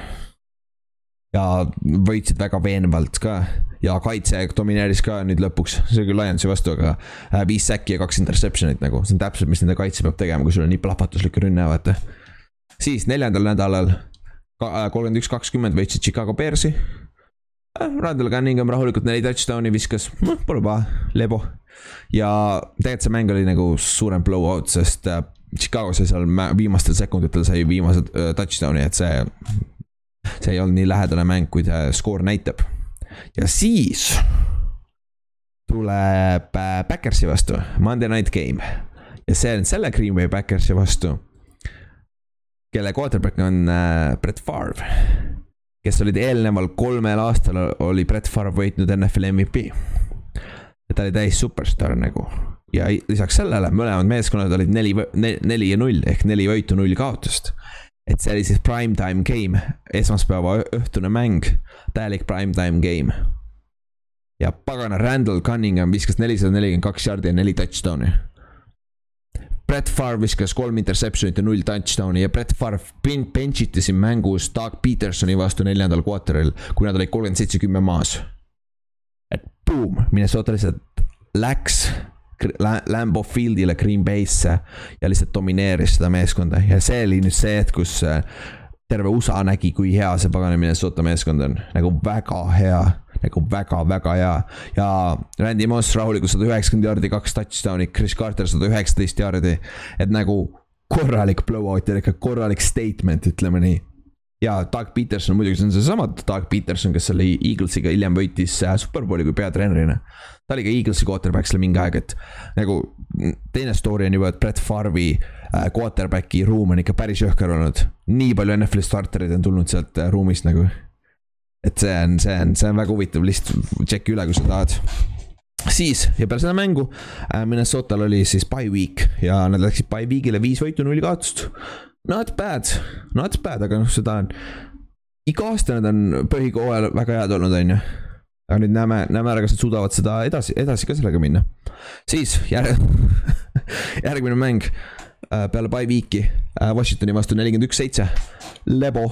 ja võitsid väga veenvalt ka ja kaitse domineeris ka nüüd lõpuks, see küll Lionsi vastu, aga äh, viis säkki ja kaks interception'it nagu, see on täpselt, mis nende kaitse peab tegema, kui sul on nii plahvatuslik rünne, vaata. siis neljandal nädalal äh, kolmkümmend üks, kakskümmend võitsid Chicago Bearsi. Randall Cunningham rahulikult neli touchdown'i viskas, noh, pole paha, lebo ja tegelikult see mäng oli nagu suurem blowout, sest äh, Chicago sai seal viimastel sekunditel sai viimase äh, touchdown'i, et see. see ei olnud nii lähedane mäng, kui see skoor näitab. ja siis tuleb äh, Backersi vastu, Monday night game. ja see on selle Green Bay Backersi vastu. kelle quarterback on Brett Favre kes olid eelneval kolmel aastal oli Brett Favre võitnud NFL MVP et ta oli täis superstaar nagu. ja lisaks sellele mõlemad meeskonnad olid neli, neli ja null ehk neli võitu, null kaotust. et see oli siis prime time game, esmaspäeva õhtune mäng, täielik prime time game. ja pagana Randall Cunningham viskas nelisada nelikümmend kaks jardi ja neli touchdown'i. Brett Favre viskas kolm interception'it ja null touchdown'i ja Brett Favre ben-, bench iti siin mängus Doug Petersoni vastu neljandal quarter'il, kui nad olid kolmkümmend seitse, kümme maas. Boom, Minnesota lihtsalt läks Lambo Fieldile Green Bay'sse ja lihtsalt domineeris seda meeskonda ja see oli nüüd see hetk, kus äh, terve USA nägi, kui hea see pagana Minnesota meeskond on, nagu väga hea nagu väga-väga hea. ja Randy Moss rahulikult sada üheksakümmend jaardi, kaks touchdown'i, Chris Carter sada üheksateist jaardi. et nagu korralik blowout ja ikka korralik statement, ütleme nii ja Doug Peterson muidugi, see on seesama Doug Peterson, kes oli Eaglesiga hiljem võitis äh, superbowli kui peatreenerina. ta oli ka Eaglesi quarterback seal mingi aeg, et nagu teine story on juba, et Brett Farvi äh, quarterback'i ruum on ikka päris jõhker olnud. nii palju NFL-i startereid on tulnud sealt äh, ruumist nagu. et see on, see on, see on väga huvitav, lihtsalt tšeki üle, kui sa tahad siis ja peale seda mängu Minnesotal oli siis by week ja nad läksid by week'ile viis võitu, null kaotust Not bad, not bad, aga noh, seda on, iga aasta nad on põhikohal väga head olnud, on ju. aga nüüd näeme, näeme ära, kas nad suudavad seda edasi, edasi ka sellega minna. siis järg järgmine mäng peale by week'i äh, Washingtoni vastu nelikümmend üks, seitse. Lebo,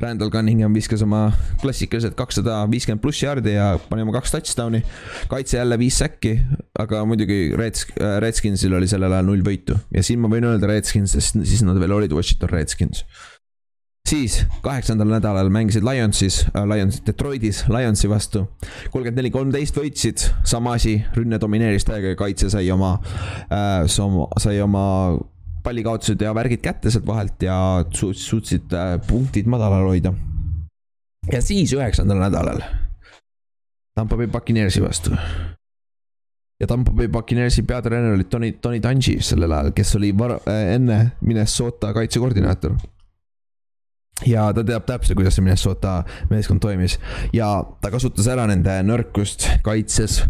Randall Cunningham viskas oma klassikalised kakssada viiskümmend pluss jaardi ja pani oma kaks touchdown'i. kaitse jälle viis säkki, aga muidugi Reds, äh, Redskinsil oli sellel ajal null võitu ja siin ma võin öelda Redskins, sest siis nad veel olid Washington Redskins siis kaheksandal nädalal mängisid Lionsis äh,, Lions, Detroitis Lionsi vastu. kolmkümmend neli, kolmteist võitsid, sama asi, rünne domineeris täiega ja kaitse sai oma äh,, sai oma pallikaotused ja värgid kätte sealt vahelt ja suutsid äh, punktid madalal hoida. ja siis üheksandal nädalal Tampa Bay Buccaneersi vastu. ja Tampa Bay Buccaneersi peatreener oli Tony, Tony Dungy sellel ajal, kes oli var-, äh, enne Minnesota kaitsekoordinaator ja ta teab täpselt, kuidas see Minnesota meeskond toimis ja ta kasutas ära nende nõrkust kaitses.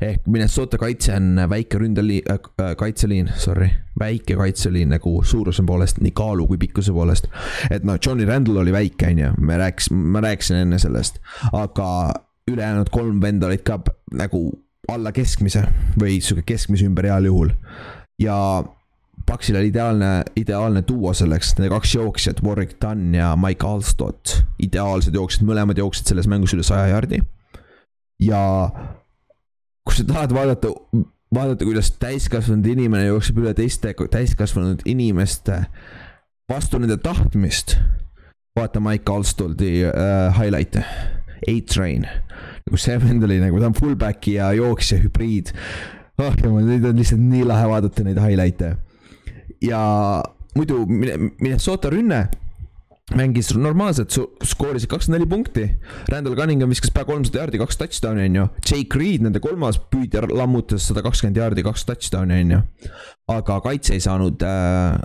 ehk Minnesota kaitse on väike ründeliin äh,, kaitseliin, sorry, väike kaitseliin nagu suuruse poolest, nii kaalu kui pikkuse poolest. et noh, Johnny Randall oli väike, on ju, me rääkis, ma rääkisin enne sellest, aga ülejäänud kolm venda olid ka nagu alla keskmise või sihuke keskmise ümber heal juhul ja Paksil oli ideaalne, ideaalne duo selleks, need kaks jooksjat, Warwick Dunn ja Mike Alstott. ideaalsed jooksjad, mõlemad jooksid selles mängus üle saja jardi. ja kui sa tahad vaadata, vaadata, kuidas täiskasvanud inimene jookseb üle teiste täiskasvanud inimeste vastu nende tahtmist. vaata Mike Alstoldi äh, highlight'e, A-Train. nagu see vend oli nagu, ta on fullback'i ja jooksja hübriid oh jumal, neid on lihtsalt nii lahe vaadata, neid highlight'e ja muidu Minnesota rünne mängis normaalselt, skoorisid kakskümmend neli punkti. Randall Cunningham viskas pea kolmsada jaardi, kaks touchdown'i on ju. Jake Reed, nende kolmas püüdja lammutas sada kakskümmend jaardi, kaks touchdown'i on ju. aga kaitse ei saanud äh,,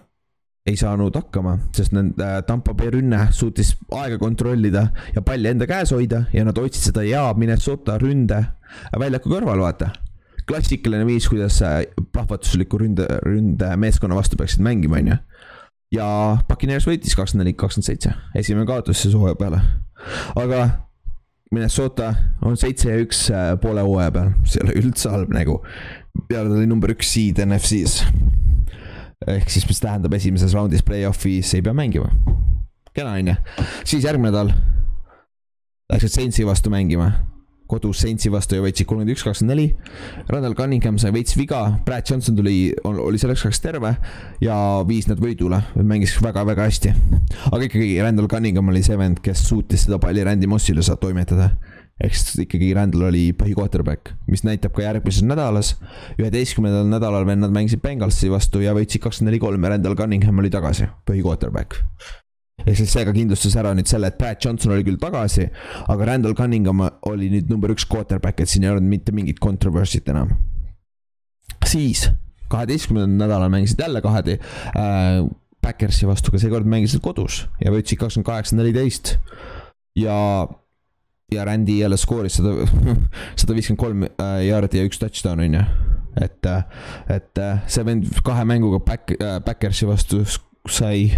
ei saanud hakkama, sest nende äh, Tampa Bay rünne suutis aega kontrollida ja palli enda käes hoida ja nad hoidsid seda hea Minnesota ründe väljaku kõrval, vaata klassikaline viis, kuidas plahvatusliku ründe, ründemeeskonna vastu peaksid mängima, on ju. ja Puccaneers võitis kakskümmend neli, kakskümmend seitse, esimene kaotus siis hooaja peale. aga Minnesota on seitse ja üks äh, poole hooaja peal, see ei ole üldse halb nägu. peale ta oli number üks seed NFC-s. ehk siis, mis tähendab esimeses raundis play-off'is ei pea mängima. kena on ju, siis järgmine nädal läksid Saintsi vastu mängima kodus Saintsi vastu ja võitsid kolmkümmend üks, kakskümmend neli. Randall Cunningham sai veits viga, Brad Johnson tuli, oli selleks ajaks terve ja viis nad võidule, mängis väga-väga hästi. aga ikkagi Randall Cunningham oli see vend, kes suutis seda palli Randy Mossile saab toimetada. ehk siis ikkagi Randall oli põhi-quarterback, mis näitab ka järgmises nädalas. üheteistkümnendal nädalal vennad mängisid Bengalsi vastu ja võitsid kakskümmend neli, kolm ja Randall Cunningham oli tagasi, põhi-quarterback ehk siis seega kindlustas ära nüüd selle, et Pat Johnson oli küll tagasi, aga Randall Cunningham oli nüüd number üks quarterback, et siin ei olnud mitte mingit controversy't enam. siis kaheteistkümnendal nädalal mängisid jälle kahedi äh, Backersi vastu, aga seekord mängisid kodus ja võitsid kakskümmend kaheksa, neliteist. ja, ja Randy jälle skooris sada, sada viiskümmend kolm jaardi äh, ja üks touchdown on ju. et, äh, et äh, see vend kahe mänguga Back, Backersi vastu sai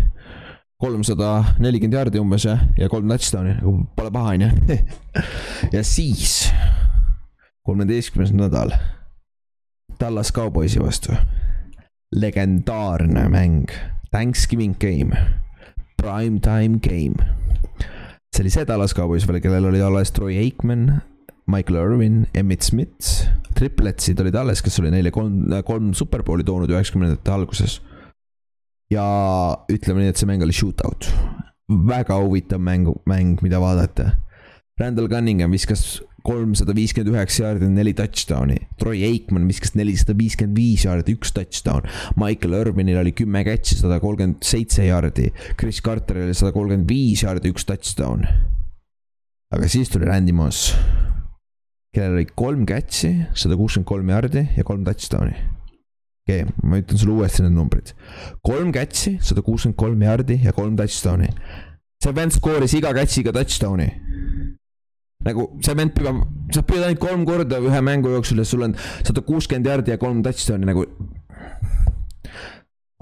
kolmsada nelikümmend jaardi umbes ja, ja kolm touchdown'i, nagu pole paha, on ju. ja siis, kolmeteistkümnes nädal, Tallas Cowboysi vastu. legendaarne mäng, Thanksgiving game, prime time game. see oli see Dallas Cowboys veel, kellel oli alles Troy Aikman, Michael Irvin, Emmett Smith, tripletsid olid alles, kes oli neile kolm, kolm superbowli toonud üheksakümnendate alguses. Ja ütleme nii, et see mäng oli shootout, väga huvitav mäng, mäng, mida vaadata. Randall Cunningham viskas kolmsada viiskümmend üheksa jaardi, neli touchdown'i. Troy Aikman viskas nelisada viiskümmend viis jaardi, üks touchdown. Michael Irvinil oli kümme catch'i, sada kolmkümmend seitse jaardi. Chris Carteril sada kolmkümmend viis jaardi, üks touchdown. aga siis tuli Randy Moss, kellel oli kolm catch'i, sada kuuskümmend kolm jaardi ja kolm touchdown'i. Okei okay,, ma ütlen sulle uuesti need numbrid. kolm catch'i, sada kuuskümmend kolm jaardi ja kolm touchdown'i. see vend skooris iga catch'iga touchdown'i nagu see vend peab, sa püüad ainult kolm korda ühe mängu jooksul ja sul on sada kuuskümmend jardi ja kolm touchdown'i nagu.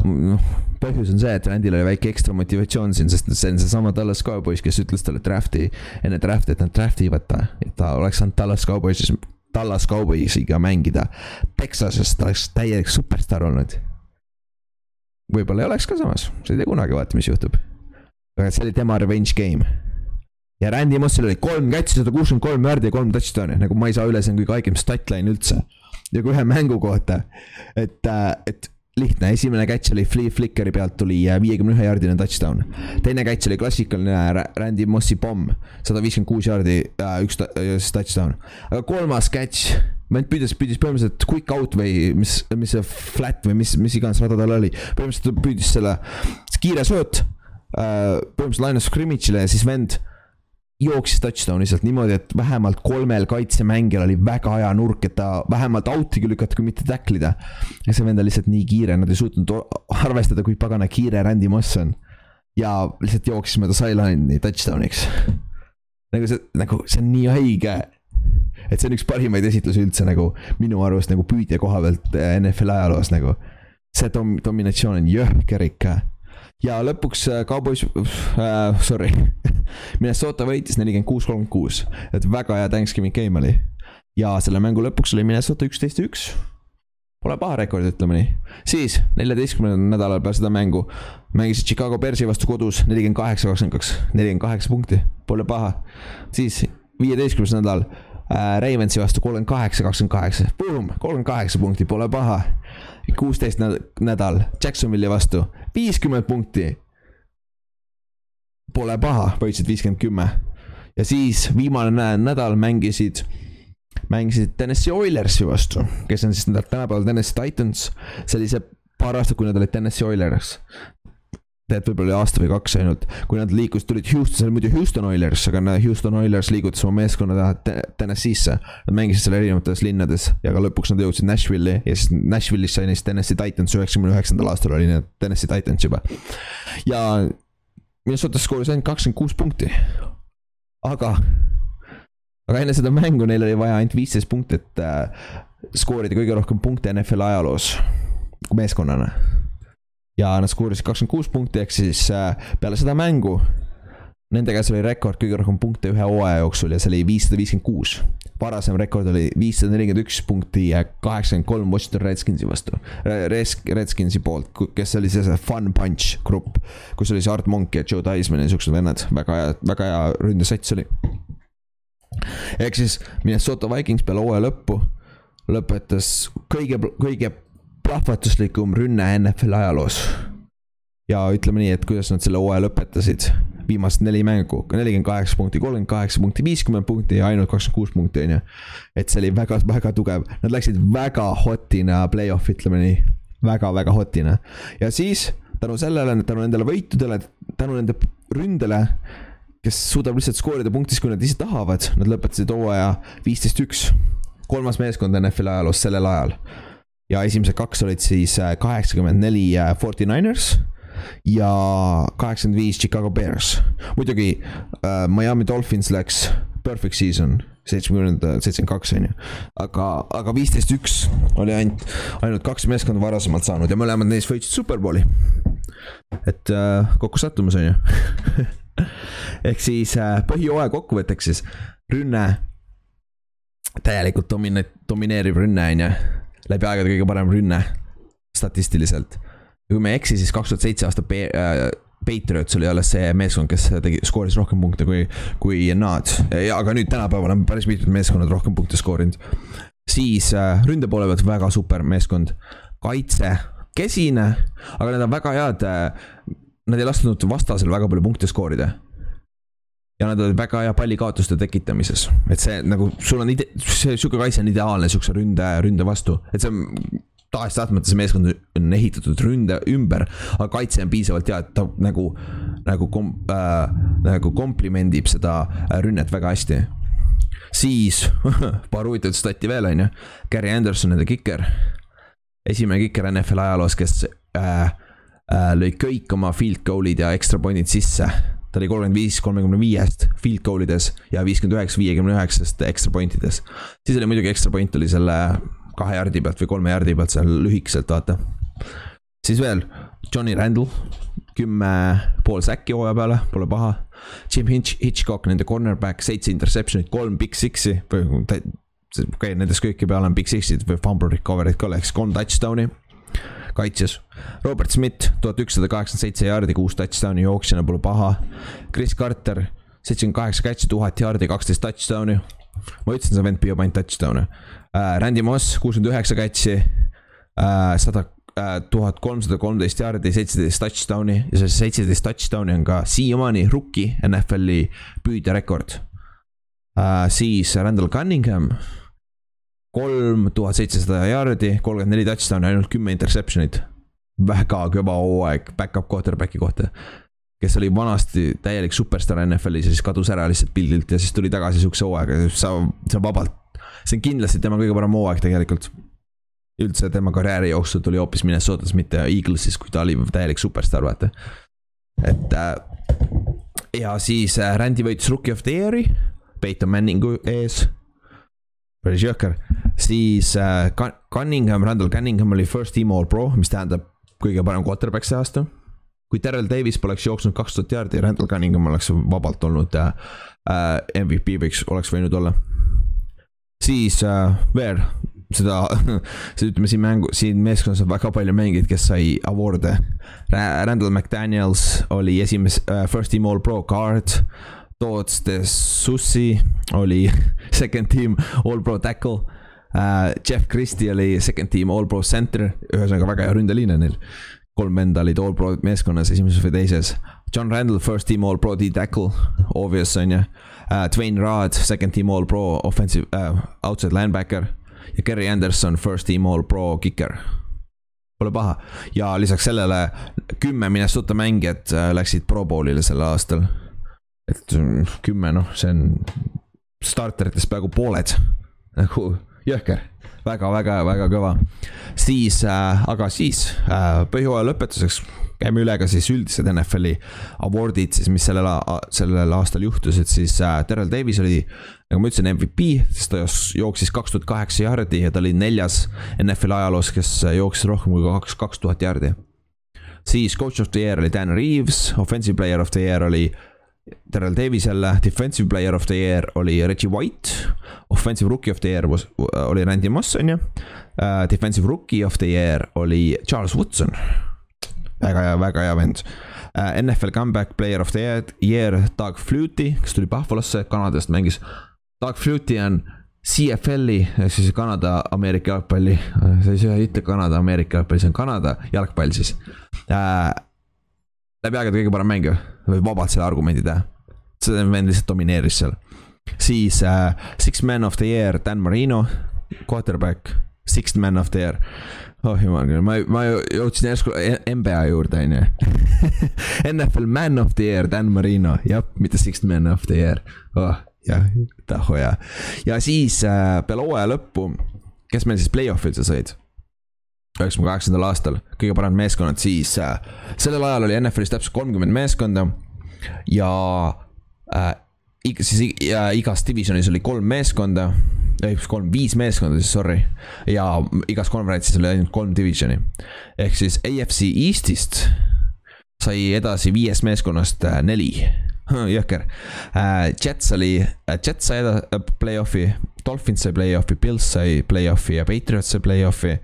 noh, põhjus on see, et Randil oli väike ekstra motivatsioon siin, sest see on seesama Dallas Cowboys, kes ütles talle draft'i, enne draft'i, et nad draft'i ivad ta, et ta oleks saanud Dallas Cowboysis, Dallas Cowboysiga mängida. Texases ta oleks täielik superstaar olnud. võib-olla ei oleks ka samas, sa ei tea kunagi, vaata, mis juhtub. aga see oli tema revenge game ja Randy Mossil oli kolm catch'i, sada kuuskümmend kolm jaardi ja kolm touchdown'i, nagu ma ei saa üle, see on kõige haigem statline üldse. kui ühe mängu kohta, et, äh, et lihtne, esimene catch oli Flea Flickeri pealt tuli äh, viiekümne ühe jaardine touchdown. teine catch oli klassikaline Randy Mossi pomm, sada viiskümmend kuus jaardi, äh, üks touchdown. aga kolmas catch, vend püüdis, püüdis põhimõtteliselt quick out või mis, mis see flat või mis, mis iganes rada tal oli. põhimõtteliselt püüdis selle kiire sööt, põhimõtteliselt of scrimmage'ile ja siis vend jooksis touchdown'i sealt niimoodi, et vähemalt kolmel kaitsemängijal oli väga hea nurk, et ta vähemalt out'i lükata, kui mitte tackle ida. ja see vend on lihtsalt nii kiire, nad ei suutnud arvestada, kui pagana kiire Randy Moss on. ja lihtsalt jooksis mööda sideline'i touchdown'iks. nagu see, nagu see on nii haige. et see on üks parimaid esitlusi üldse nagu minu arust nagu püüdja koha pealt eh, NFL ajaloos nagu. see dom-, dominatsioon on jõhker ikka ja lõpuks Cowboys äh,, sorry Minnesota võitis nelikümmend kuus, kolmkümmend kuus, et väga hea Thanksgiving game oli. ja selle mängu lõpuks oli Minnesota üksteist ja üks. Pole paha rekord, ütleme nii. siis neljateistkümnendal nädalal peale seda mängu mängisid Chicago Bearsi vastu kodus nelikümmend kaheksa, kakskümmend kaks, nelikümmend kaheksa punkti, pole paha. siis viieteistkümnes nädal äh, Ravensi vastu kolmkümmend kaheksa, kakskümmend kaheksa, boom, kolmkümmend kaheksa punkti, pole paha. kuusteist nädal Jacksonville'i vastu, viiskümmend punkti. Pole paha, võitsid viiskümmend kümme. ja siis viimane nädal mängisid, mängisid Tennessee Oilersi vastu, kes on siis tänapäeval Tennessee Titans. see paar aastat, kui nad olid Tennessee Oilers tead, võib-olla oli aasta või kaks ainult, kui nad liikusid, tulid Houston, see oli muidu Houston Oilers, aga Houston Oilers liigutas oma meeskonna Tennessee'sse. Nad mängisid seal erinevates linnades ja ka lõpuks nad jõudsid Nashville'i ja siis Nashville'is sai neist Tennessee Titans üheksakümne üheksandal aastal oli need Tennessee Titans juba. ja Minnesota skooris ainult kakskümmend kuus punkti. aga, aga enne seda mängu neil oli vaja ainult viisteist punkti, et äh, skoorida kõige rohkem punkte NFL ajaloos meeskonnana ja nad skoorisid kakskümmend kuus punkti, ehk siis äh, peale seda mängu. Nende käes oli rekord kõige rohkem punkte ühe hooaja jooksul ja see oli viissada viiskümmend kuus. varasem rekord oli viissada nelikümmend üks punkti ja kaheksakümmend kolm Washington Redskinsi vastu. Redskinsi poolt, kes oli see, see Fun Punch grupp, kus oli see Art Monk ja Joe Theismann ja siuksed vennad, väga hea, väga hea ründesats oli. ehk siis Minnesota Vikings peale hooaja lõppu lõpetas kõige, kõige plahvatuslikum rünne NFL ajaloos. ja ütleme nii, et kuidas nad selle hooaja lõpetasid. viimased neli mängu, nelikümmend kaheksa punkti, kolmkümmend kaheksa punkti, viiskümmend punkti ja ainult kakskümmend kuus punkti, on ju. et see oli väga, väga tugev, nad läksid väga hot'ina play-off'i, ütleme nii väga,. väga-väga hot'ina ja siis tänu sellele, tänu nendele võitudele, tänu nende ründele kes suudab lihtsalt skoorida punktis, kui nad ise tahavad, nad lõpetasid hooaja viisteist, üks. kolmas meeskond NFL ajaloos sellel ajal ja esimesed kaks olid siis äh, kaheksakümmend neli äh, Forty Niners ja kaheksakümmend viis Chicago Bears. muidugi äh, Miami Dolphins läks perfect season, seitsmekümnenda, seitsekümmend kaks on ju. aga, aga viisteist, üks oli ainult, ainult kaks meeskonda varasemalt saanud ja mõlemad neist võitsid superbowli. et äh, kokkusattumus on ju ehk siis äh, põhijooaja kokkuvõtteks siis rünne, täielikult domine-, domineeriv rünne on ju läbi aegade kõige parem rünne. statistiliselt. kui ma ei eksi, siis kaks tuhat seitse aasta äh, Patriots oli alles see meeskond, kes tegi, skooris rohkem punkte kui, kui nad. aga nüüd tänapäeval on päris mitmed meeskonnad rohkem punkte skoorinud. siis äh, ründe poole pealt väga super meeskond, kaitse, kesine, aga nad on väga head äh,. Nad ei lasknud vastasel väga palju punkte skoorida ja nad olid väga hea pallikaotuste tekitamises, et see nagu sul on ide-, see sihuke kaitse on ideaalne siukse ründe, ründe vastu, et see on tahes-tahtmata see meeskond on ehitatud ründe ümber, aga kaitse on piisavalt hea, et ta nagu, nagu kom- äh,, nagu komplimendib seda rünnet väga hästi. siis paar huvitavat stati veel on ju, Gary Anderson, nende kiker, esimene kiker NFL ajaloos, kes äh, äh, lõi kõik oma field goal'id ja extra point'id sisse ta oli kolmkümmend viis kolmekümne viiest field goal ides ja viiskümmend üheksa viiekümne üheksast extra point ides. siis oli muidugi extra point oli selle kahe jardi pealt või kolme jardi pealt seal lühikeselt, vaata. siis veel Johnny Randall, kümme pool säkki hooaja peale, pole paha. Jim Hitch, Hitchcock, nende cornerback, seitse interception'it, kolm big six'i või okei okay,, nendest kõiki peale on big six'id või fumble recovery'd ka, siis kolm touchdown'i kaitses. Robert Smith, tuhat ükssada kaheksakümmend seitse jaardi, kuus touchdown'i jooksjana pole paha. Chris Carter, seitsekümmend kaheksa catch'i, tuhat jaardi, kaksteist touchdown'i. ma ütlesin, see vend püüab ainult touchdown'e uh,. Randy Moss, kuuskümmend üheksa catch'i uh,, sada, tuhat kolmsada kolmteist jaardi, seitseteist touchdown'i ja see seitseteist touchdown'i on ka siiamaani rookie NFL-i püüdjarekord uh,. siis Randall Cunningham kolm tuhat seitsesada jaardi, kolmkümmend neli touchdown'i, ainult kümme interception'it. väga kõva hooaeg back-up quarterback'i kohta. kes oli vanasti täielik superstaar NFL-is ja siis kadus ära lihtsalt pildilt ja siis tuli tagasi siukse hooaega, sa, on vabalt. see on kindlasti tema kõige parem hooaeg tegelikult. üldse tema karjääri jooksul tuli hoopis Minnesotas, mitte Eaglesis, kui ta oli täielik superstaar, vaata. et äh, ja siis äh, Randy võitis Rookie of the Year'i, Peyton Manningu ees päris jõhker, siis äh, Cun- Cunningham, Randall Cunningham oli first team all pro, mis tähendab kõige parem quarterback see aasta. kui Terrel Davis poleks jooksnud kaks tuhat jaardi, Randall Cunningham oleks vabalt olnud äh, äh, MVP võiks, oleks võinud olla. siis äh, veel seda, ütleme siin mängu, siin meeskonnas on väga palju mängijaid, kes sai award'e. Randall McDaniels oli esimese äh, first team all pro guard Toots de Sussi oli second team all pro tackle uh,. Jeff Christie oli second team all pro center, ühesõnaga väga hea ründeliin on neil. kolm venda olid all pro meeskonnas esimeses või teises. John Randall first team all pro D-tackle, obvious on ju uh,. Dwayne Rod second team all pro offensive uh,, outside linebacker ja Gary Anderson first team all pro kicker pole paha ja lisaks sellele kümme Minnesota mängijat läksid Pro Bowlile sel aastal et mm, kümme, noh, see on starteritest peaaegu pooled, nagu jõhker väga, väga, väga kõva. siis äh,, aga siis äh, põhjooaja lõpetuseks käime üle ka siis üldised NFL-i award'id siis, mis sellel, sellel aastal juhtusid, siis äh, Terrel Davis oli, nagu ma ütlesin, MVP, sest ta jooksis kaks tuhat kaheksa jardi ja ta oli neljas NFL-i ajaloos, kes jooksis rohkem kui kaks, kaks tuhat jardi. siis coach of the year oli Dan Reaves, offensive player of the year oli Terrel Davis jälle, defensive player of the year oli Reggie White. Offensive rookie of the year was, oli Randy Moss on ju uh,. Defensive rookie of the year oli Charles Woodson. väga hea, väga hea vend uh,. NFL comeback player of the year, year Doug Flutie, kes tuli Buffalosse, Kanadast mängis. Doug Flutie on CFL-i ehk siis Kanada Ameerika jalgpalli, sa ei ütle Kanada Ameerika jalgpalli, see on Kanada jalgpall siis uh, läbi aegade kõige parem mängija, võib vabalt selle argumendi teha. see vend lihtsalt domineeris seal. siis uh, Six Man of the Year, Dan Marino, quarterback, Sixth Man of the Year. oh jumal küll, ma, ma jõudsin järsku NBA juurde, on ju. NFL Man of the Year, Dan Marino, jah, mitte Sixth Man of the Year oh,. jah, tahu ja, siis uh, peale hooaja lõppu, kes meil siis play-off'idesse sõid üheksakümne kaheksandal aastal, kõige paremad meeskonnad, siis äh, sellel ajal oli NFL-is täpselt kolmkümmend meeskonda ja äh, siis äh, igas divisionis oli kolm meeskonda, ei kolm, viis meeskonda siis, sorry. ja igas konverentsis oli ainult kolm divisioni. ehk siis AFC Eestist sai edasi viiest meeskonnast äh, neli jõhker. Jets oli, Jets sai play-off'i, Dolphins sai play-off'i, Pils sai play-off'i ja Patriots sai play-off'i.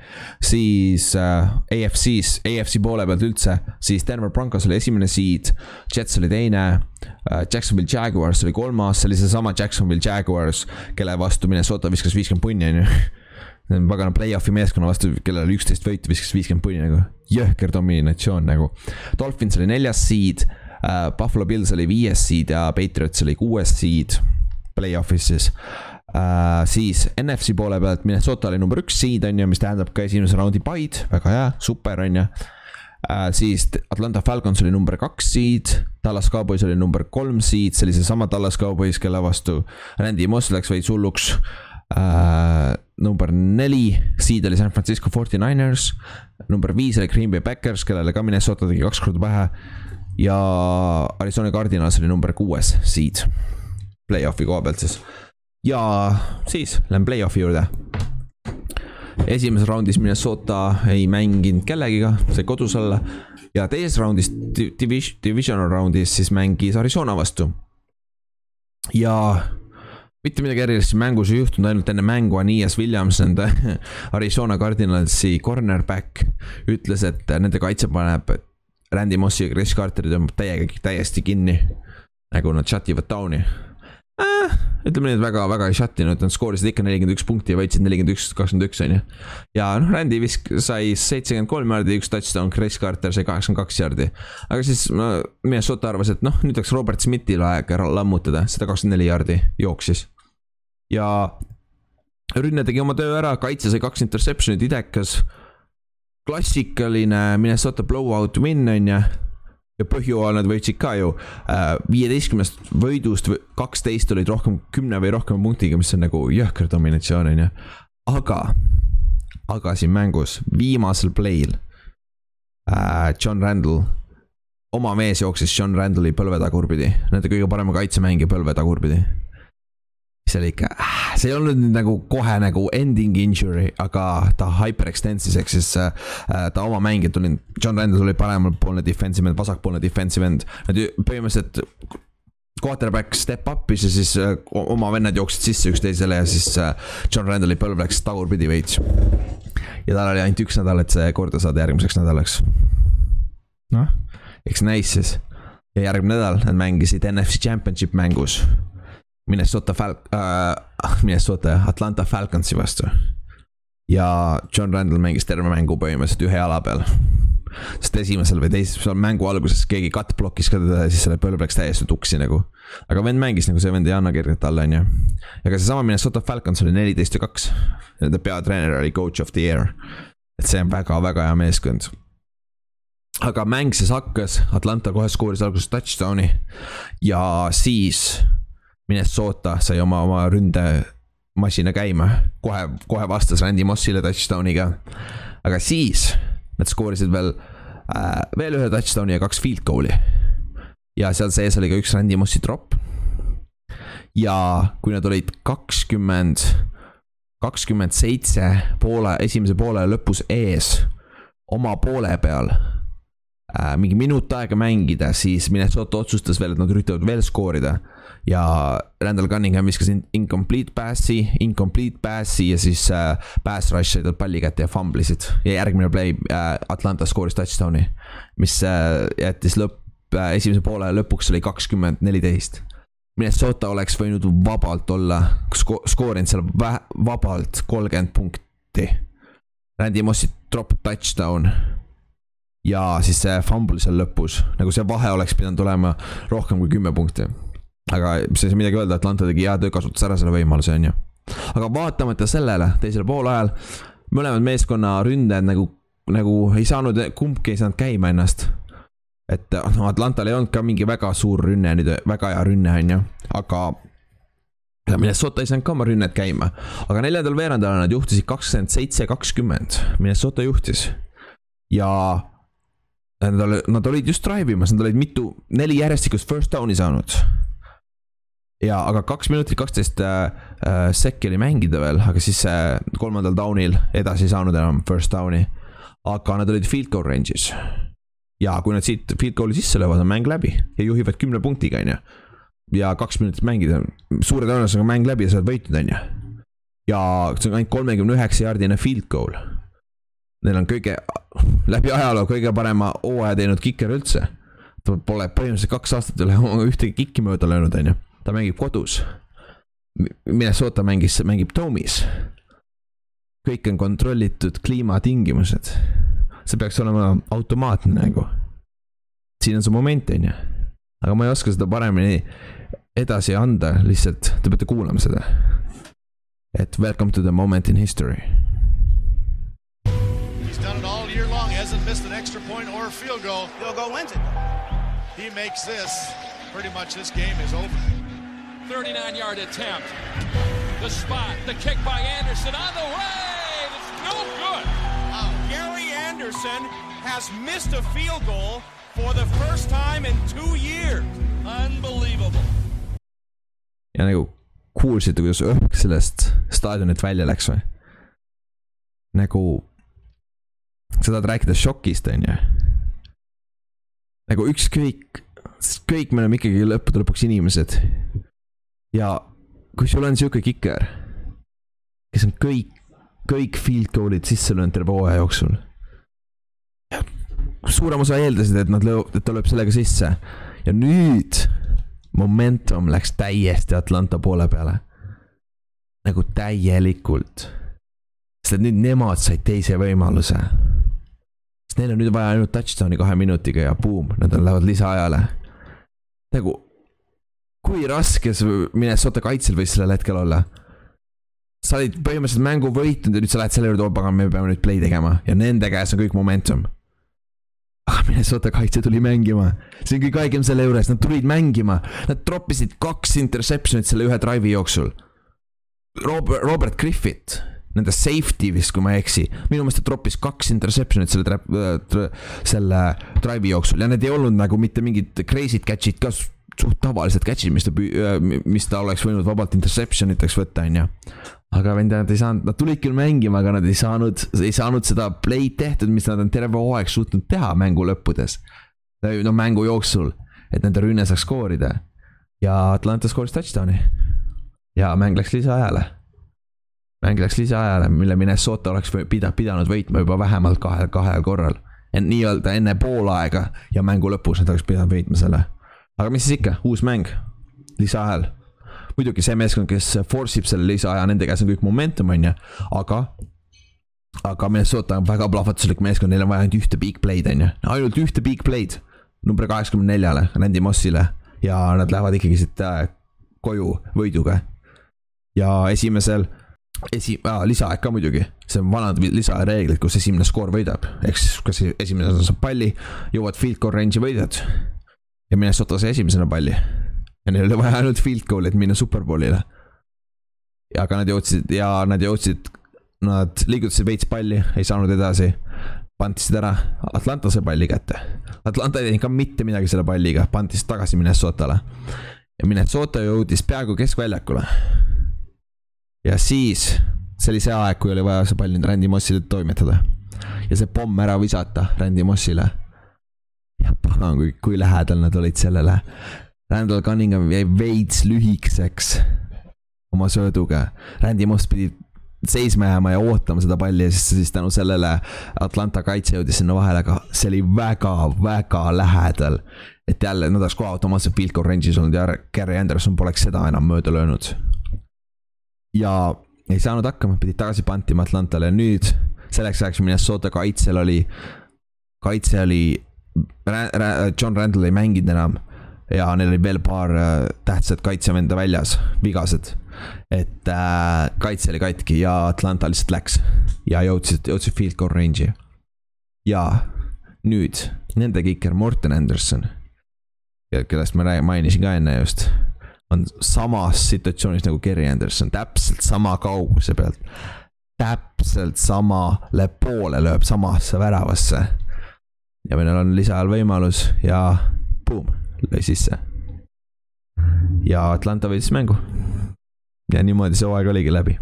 siis äh, AFC-s, AFC poole pealt üldse, siis Denver Broncos oli esimene seed, Jets oli teine äh,. Jacksonville Jaguars oli kolmas, see oli seesama Jacksonville Jaguars, kelle vastu Minnesota viskas viiskümmend punni, on ju pagana play-off'i meeskonna vastu, kellel oli üksteist võitu, viskas viiskümmend punni nagu, jõhker dominatsioon nagu. Dolphins oli neljas seed uh,, Buffalo Bills oli viies seed ja Patriots oli kuues seed play-off'is siis uh,. siis NFC poole pealt Minnesota oli number üks seed on ju, mis tähendab ka esimese raundi bye'd, väga hea, super on ju uh,. siis Atlanta Falcons oli number kaks seed, Dallas Cowboys oli number kolm seed, see oli seesama Dallas Cowboys, kelle vastu Randy Moss läks veits hulluks Uh, number neli, seed oli San Francisco 49ers. number viis oli Green Bay Packers, kellele ka Minnesota tegi kaks korda pähe. Ja Arizona Cardinals oli number kuues seed, play-off'i koha pealt siis. ja siis lähen play-off'i juurde. esimeses raundis Minnesota ei mänginud kellegiga, sai kodus olla. ja teises raundis, division, divisional raundis siis mängis Arizona vastu. ja mitte midagi erilist mängus ei juhtunud, ainult enne mängu Anias Williams, nende Arizona Cardinalsi cornerback ütles, et nende kaitse paneb Randy Mossi ja Chris Carteri tõmbab täiega, täiesti kinni. nagu nad shut ivad down'i äh,. ütleme nii, et väga, väga ei shut inud, nad skoorisid ikka nelikümmend üks punkti ja võitsid nelikümmend üks, kakskümmend üks on ju. ja noh, Randy visk-, sai seitsekümmend kolm jaardi, üks touchdown, Chris Carter sai kaheksakümmend kaks jaardi. aga siis no, Minnesota arvas, et noh, nüüd oleks Robert Smithil aeg ära lammutada, sada kakskümmend neli jaardi jooksis. ja rünne tegi oma töö ära, kaitse sai kaks interception'it, idekas. Klassikaline Minnesota blowout win on ju ja põhjooajal nad võitsid ka ju äh, viieteistkümnest võidust kaksteist olid rohkem, kümne või rohkema punktiga, mis on nagu jõhker dominatsioon, on ju. aga, aga siin mängus viimasel play'l äh, John Randall, oma mees jooksis John Randalli põlve tagurpidi, nende kõige parema kaitsemängija põlve tagurpidi see oli ikka, ah, see ei olnud nüüd nagu kohe nagu ending injury, aga ta hyperextensis ehk siis äh, ta oma mängijad tuli, John Randall oli parempoolne defensive end, vasakpoolne defensive end. Nad põhimõtteliselt quarterback step up'is ja siis äh, oma vennad jooksid sisse üksteisele ja siis äh, John Randalli põlv läks tagurpidi veits. ja tal oli ainult üks nädal, et see korda saada järgmiseks nädalaks. noh, eks näis siis. ja järgmine nädal nad mängisid NFC Championship mängus Minnesota Fal- äh,, Minnesota, Atlanta Falconsi vastu. ja John Randall mängis terve mängu põhimõtteliselt ühe jala peal. sest esimesel või teisel, mängu alguses keegi cut block'is ka teda ja siis selle põlv läks täiesti tuksi nagu. aga vend mängis nagu see vend ei anna kergelt alla, on ju. ja ka seesama Minnesota Falcons oli neliteist ja kaks. Nende peatreener oli coach of the year. et see on väga-väga hea meeskond aga mäng siis hakkas, Atlanta kohe skooris alguses touchdown'i ja siis Minnesota sai oma, oma ründemasina käima, kohe, kohe vastas Randy Mossile touchdown'iga. aga siis nad skoorisid veel äh,, veel ühe touchdown'i ja kaks field goal'i. ja seal sees oli ka üks Randy Mossi drop. ja kui nad olid kakskümmend, kakskümmend seitse poole, esimese poole lõpus ees oma poole peal äh, mingi minut aega mängida, siis Minnesota otsustas veel, et nad üritavad veel skoorida ja Randall Cunningham viskas incomplete pass'i, incomplete pass'i ja siis äh, pass rush sai tal palli kätte ja famblisid. ja järgmine play äh, Atlanta skooris touchdown'i, mis äh, jättis lõpp äh,, esimese poole lõpuks oli kakskümmend neliteist. Minnesota oleks võinud vabalt olla sko, skoorinud seal vabalt kolmkümmend punkti. Randy Mossi drop touchdown ja siis see fumble seal lõpus, nagu see vahe oleks pidanud olema rohkem kui kümme punkti aga mis ei saa midagi öelda, Atlanta tegi hea töö, kasutas ära selle võimaluse, on ju. aga vaatamata sellele, teisel poolajal mõlemad meeskonna ründajad nagu, nagu ei saanud, kumbki ei saanud käima ennast. et noh, Atlantal ei olnud ka mingi väga suur rünne nüüd, väga hea rünne, on ju, aga Minnesota ei saanud ka oma rünnet käima, aga neljandal veerandajal nad juhtisid kakskümmend seitse, kakskümmend, Minnesota juhtis. ja nad nad olid just drive imas, nad olid mitu, neli järjestikust first down'i saanud ja, aga kaks minutit kaksteist äh, äh, sekki oli mängida veel, aga siis äh, kolmandal down'il edasi ei saanud enam first down'i. aga nad olid field goal range'is. ja kui nad siit field goal'i sisse löövad, on mäng läbi ja juhivad kümne punktiga, on ju. ja kaks minutit mängida, suure tõenäosusega mäng läbi ja sa oled võitnud, on ju. ja see on ainult kolmekümne üheksa jaardine field goal. Neil on kõige, läbi ajaloo kõige parema hooaja teinud kiker üldse. ta pole põhimõtteliselt kaks aastat üle ühtegi kikki mööda löönud, on ju. Ta mängib kodus. Minnesota mängis, mängib Dome'is. kõik on kontrollitud kliimatingimused see peaks olema automaatne nagu. siin on see moment, on ju. aga ma ei oska seda paremini edasi anda, lihtsalt te peate kuulama seda. et welcome to the moment in history. He's done it all year long, hasn't missed an extra point or a field goal. Field goal wins it. He makes this, pretty much this game is over. 39 yard attempt. The spot, the kick by Anderson on the way. It's no good. Anderson has missed a field goal for the first time in two years. Unbelievable. ja nagu kuulsite, kuidas õhk sellest staadionilt välja läks või? nagu, sa tahad rääkida šokist, on ju. nagu ükskõik, kõik me oleme ikkagi lõppude lõpuks inimesed. Ja kui sul on sihuke kiker, kes on kõik, kõik field goal'id sisse löönud terve hooaja jooksul suurem osa eeldasid, et nad lööb, et ta lööb sellega sisse. ja nüüd momentum läks täiesti Atlanta poole peale. nagu täielikult. sest et nüüd nemad said teise võimaluse. sest neil on nüüd vaja ainult touchdown'i kahe minutiga ja boom, nad lähevad lisaajale. nagu, kui raske Minnesota kaitsel võis sellel hetkel olla? Sa olid põhimõtteliselt mängu võitnud ja nüüd sa lähed selle juurde, oo pagan, me peame nüüd play tegema. Ja nende käes on kõik momentum. Aga Minnesota kaitse tuli mängima. see on kõige haigem selle juures, nad tulid mängima, nad troppisid kaks interception'it selle ühe drive'i jooksul. Robert, Robert Griffith, nende safety vist, kui ma ei eksi, minu meelest ta troppis kaks interception'it selle äh,, selle drive'i jooksul. Ja need ei olnud nagu mitte mingid crazy'd catch'id ka suht tavalised catch'id, mis ta, äh, mis ta oleks võinud vabalt interception iteks võtta, on ju aga vend, nad ei saanud, nad tulid küll mängima, aga nad ei saanud, ei saanud seda play'd tehtud, mis nad on terve hooaeg suutnud teha mängu lõppudes. no mängu jooksul, et nende rünne saaks skoorida. ja Atlanta skooris touchdown'i. ja mäng läks lisaajale. mäng läks lisaajale, mille Minnesota oleks pida-, pidanud võitma juba vähemalt kahel, kahel korral. nii-öelda enne poolaega ja mängu lõpus nad oleks pidanud võitma selle. Aga mis siis ikka, uus mäng, lisaajal muidugi see meeskond, kes force ib selle lisaaja, nende käes on kõik momentum, on ju, aga aga Minnesota on väga plahvatuslik meeskond, neil on vaja ainult ühte big play'd, on ju, ainult ühte big play'd. number kaheksakümne neljale, Randy Mossile ja nad lähevad ikkagi siit äh, koju võiduga. ja esimesel, esi- äh,, lisaaeg ka muidugi, see on vanad lisaaja reeglid, kus esimene skoor võidab, ehk siis kas esimene saab palli, jõuad field goal range'i võidad. Ja Minnesota sai esimesena palli ja neil oli vaja ainult field goal'i, et minna superbowlile. aga nad jõudsid ja nad jõudsid, nad liigutasid veits palli, ei saanud edasi. pantisid ära, Atlanta sai palli kätte. Atlanta ei teinud ka mitte midagi selle palliga, pantisid tagasi Minnesotale. ja Minnesota jõudis peaaegu keskväljakule. ja siis, see oli see aeg, kui oli vaja see pall nüüd Randy Mossile toimetada. ja see pomm ära visata Randy Mossile ja pagan, kui, kui lähedal nad olid sellele Randall Cunningham jäi veits lühikeseks oma sööduga. Randy Moss pidi seisma jääma ja ootama seda palli ja siis, siis tänu sellele Atlanta kaitse jõudis sinna vahele, aga see oli väga-väga lähedal. et jälle nad oleks kohe automaatselt field goal range'is olnud ja Gary Anderson poleks seda enam mööda löönud. ja ei saanud hakkama, pidid tagasi pantima Atlantale ja nüüd selleks ajaks Minnesota kaitsel oli, kaitse oli, John Randall ei mänginud enam ja neil oli veel paar äh, tähtsat kaitsevenda väljas, vigased. et äh, kaitse oli katki ja Atlanta lihtsalt läks ja jõudsid, jõudsid field goal range'i. ja nüüd nende kiker Morten Anderson, kellest ma räägin, mainisin ka enne just, on samas situatsioonis nagu Gary Anderson, täpselt sama kauguse pealt. täpselt samale poole lööb samasse väravasse. Ja meil on lisaajal võimalus ja boom lõi sisse. ja Atlanta võitis mängu. ja niimoodi see hooaeg oligi läbi.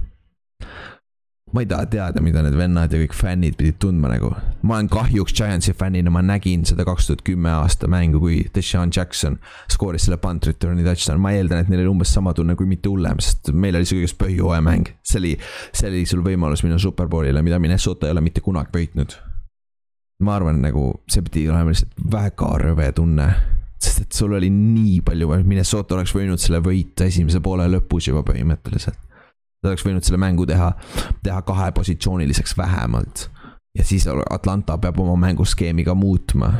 ma ei taha teada, mida need vennad ja kõik fännid pidid tundma nagu. ma olen kahjuks Giantsi fännina, ma nägin seda kaks tuhat kümme aasta mängu, kui Deshaun Jackson skooris selle punt return'i touchdown, ma eeldan, et neil oli umbes sama tunne, kui mitte hullem, sest meil oli see kõigest põhjooaja mäng. see oli, see oli sul võimalus minna superbowlile, mida Minnesota ei ole mitte kunagi võitnud. Ma arvan, nagu see pidi olema lihtsalt väga rõve tunne sest et sul oli nii palju, Minnesota oleks võinud selle võita esimese poole lõpus juba põhimõtteliselt ta oleks võinud selle mängu teha, teha kahepositsiooniliseks vähemalt. ja siis Atlanta peab oma mänguskeemi ka muutma.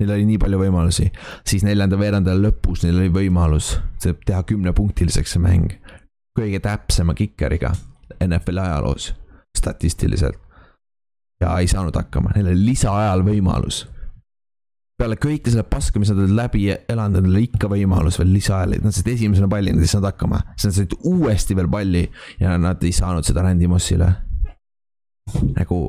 Neil oli nii palju võimalusi, siis neljanda veerandajal lõpus neil oli võimalus teha kümnepunktiliseks see mäng. kõige täpsema kikeriga NFL-i ajaloos, statistiliselt. Ja ei saanud hakkama, neil oli lisaajal võimalus peale kõike selle paska, mis nad olid läbi elanud, neil oli ikka võimalus veel lisaajal, nad said esimesena palli, nad ei saanud hakkama. siis nad said uuesti veel palli ja nad ei saanud seda Randy Mossile. nagu,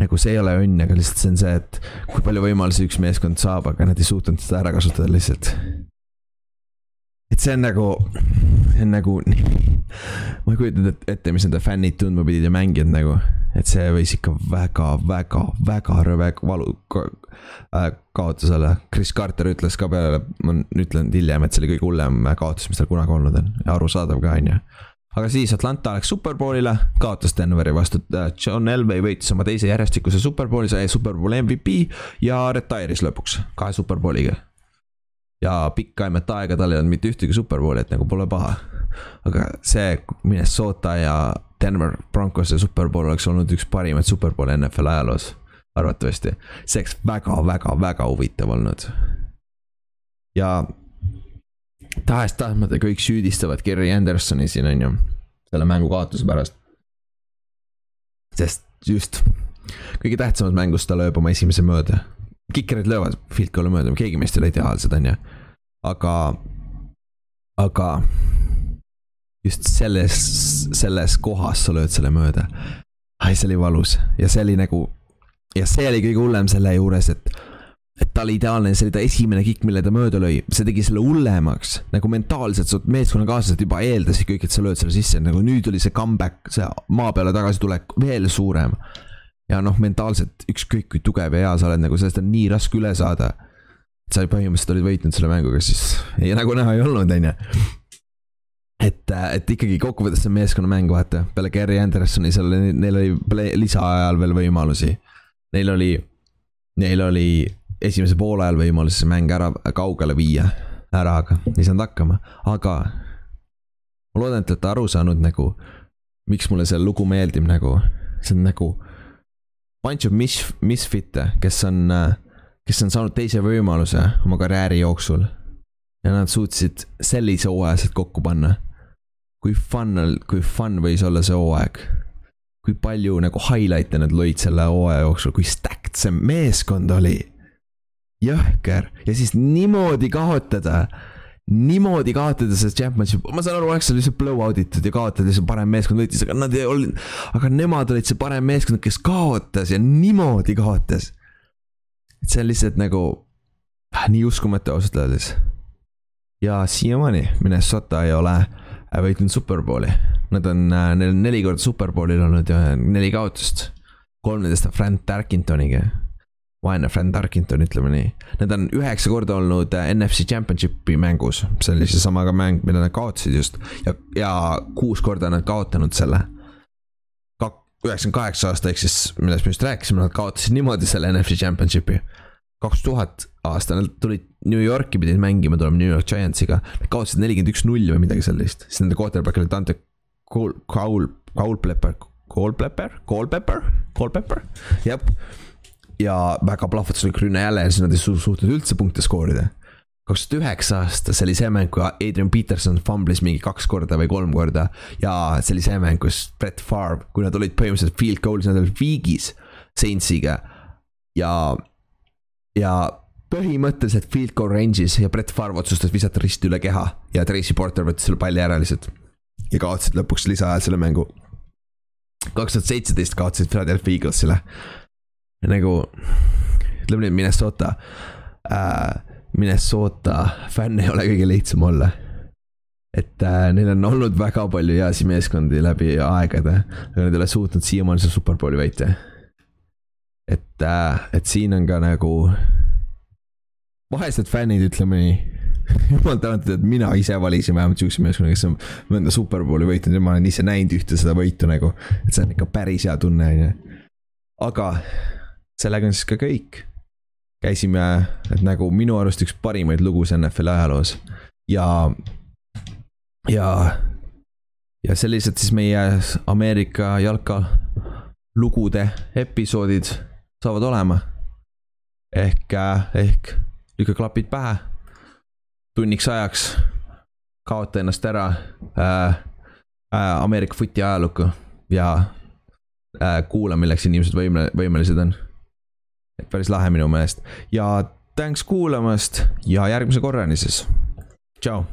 nagu see ei ole õnn, aga lihtsalt see on see, et kui palju võimalusi üks meeskond saab, aga nad ei suutnud seda ära kasutada lihtsalt. Et see on nagu, see on nagu, ma ei kujuta ette, mis nende fännid tundma pidid ja mängijad nagu et see võis ikka väga, väga, väga rõve valu ka, äh, kaotusele. Chris Carter ütles ka peale, ma ütlen hiljem, et see oli kõige hullem kaotus, mis tal kunagi olnud on ja arusaadav ka, on ju aga siis Atlanta läks superbowlile, kaotas Denveri vastu, äh, John Elway võitis oma teise järjestikuse superbowli, sai superbowli MVP ja retire'is lõpuks kahe superbowliga. Ja pikka imet aega tal ei olnud mitte ühtegi superbowli, et nagu pole paha. aga see Minnesota ja Denver Broncose superpool oleks olnud üks parimaid superpoole NFL ajaloos, arvatavasti. see oleks väga-väga-väga huvitav olnud. ja tahes-tahtmata kõik süüdistavad Gary Andersoni siin, on ju, selle mängu kaotuse pärast. sest just kõige tähtsamas mängus ta lööb oma esimese mööda. Kikerid löövad field goal'i mööda, keegi meist ei ole ideaalsed, on ju. aga, aga just selles, selles kohas sa lööd selle mööda. ai, see oli valus ja see oli nagu ja see oli kõige hullem selle juures, et et ta oli ideaalne, see oli ta esimene kikk, mille ta mööda lõi, see tegi selle hullemaks. nagu mentaalselt su meeskonnakaaslased juba eeldasid kõik, et sa lööd selle sisse, nagu nüüd oli see comeback, see maa peale tagasitulek veel suurem. Ja noh, mentaalselt ükskõik kui tugev ja hea sa oled, nagu sellest on nii raske üle saada. et sa põhimõtteliselt olid võitnud selle mänguga, siis ei, nagu näha ei olnud, on ju et, et ikkagi kokkuvõttes see meeskonnamäng, vaata, peale Gary Andersoni seal, neil oli lisaajal veel võimalusi. Neil oli, neil oli esimese poole ajal võimalus see mäng ära kaugele viia, ära, aga ei saanud hakkama, aga. ma loodan, et te olete aru saanud nagu, miks mulle see lugu meeldib nagu, see on nagu. Bunch of mis-, misfit'e, kes on, kes on saanud teise võimaluse oma karjääri jooksul. ja nad suutsid sellise hooaja sealt kokku panna kui fun, kui fun võis olla see hooaeg. kui palju nagu highlight'e nad lõid selle hooaja jooksul, kui stacked see meeskond oli. jõhker ja siis niimoodi kaotada niimoodi kaotada see championship, ma saan aru, oleks seal lihtsalt blow out itud ja kaotada, see parem meeskond võitis, aga nad ei olnud, aga nemad olid see parem meeskond, kes kaotas ja niimoodi kaotas. et see on lihtsalt nagu ah, nii uskumatu ausalt öeldes. ja siiamaani Minnesota ei ole Äh, võitnud Superbowli. Nad on, äh, neil on neli korda Superbowlil olnud ja neli kaotust. kolm nendest on Frank Tarkintoniga. Vaene Frank Tarkinton, ütleme nii. Nad on üheksa korda olnud äh, NFC Championshipi mängus, see oli seesama ka mäng, mida nad kaotasid just. ja, ja kuus korda nad kaotanud selle. üheksakümmend kaheksa aasta ehk siis, millest me just rääkisime, nad kaotasid niimoodi selle NFC Championshipi kaks tuhat aasta, nad tulid New Yorki, pidid mängima, tulema New York Giantsiga. Nad kaotasid nelikümmend üks null või midagi sellist, siis nende quarterback oli Dante Cole, Cole, Culpepper, Culpepper, Culpepper, Culpepper, jah. Ja väga plahvatuslik rünne jälle siis nad ei suutnud üldse punkte skoorida. kaks tuhat üheksa aasta, see oli see mäng, kui Adrian Peterson fumblis mingi kaks korda või kolm korda. ja see oli see mäng, kus Brett Favre, kui nad olid põhimõtteliselt field goal'is, nad olid viigis Saintsiga ja ja põhimõtteliselt field goal range'is ja Brett Favre otsustas visata risti üle keha ja Tracy Porter võttis selle palli ära lihtsalt. ja kaotasid lõpuks lisaajal selle mängu. kaks tuhat seitseteist kaotasid Philadelphia Eaglesile. Nagu, ütleme nii, Minnesota äh,, Minnesota fänn ei ole kõige lihtsam olla. et äh, neil on olnud väga palju heasi meeskondi läbi aegade, aga nad ei ole suutnud siiamaani seda superbowli võita. et äh,, et siin on ka nagu vaesed fännid, ütleme nii jumal tänatud, et mina ise valisin vähemalt siukse meeskonna, kes on mõnda superbowli võitnud ja ma olen ise näinud ühte seda võitu nagu. et see on ikka päris hea tunne, on ju. aga sellega on siis ka kõik. käisime, et nagu minu arust üks parimaid lugusid NFL-i ajaloos ja ja, ja sellised siis meie Ameerika jalkalugude episoodid saavad olema. ehk, ehk lükka klapid pähe. tunniks ajaks kaota ennast ära äh, äh, Ameerika footi ajalukku ja äh, kuula, milleks inimesed võime, võimelised on. Et päris lahe minu meelest ja thanks kuulamast ja järgmise korrani siis. tšau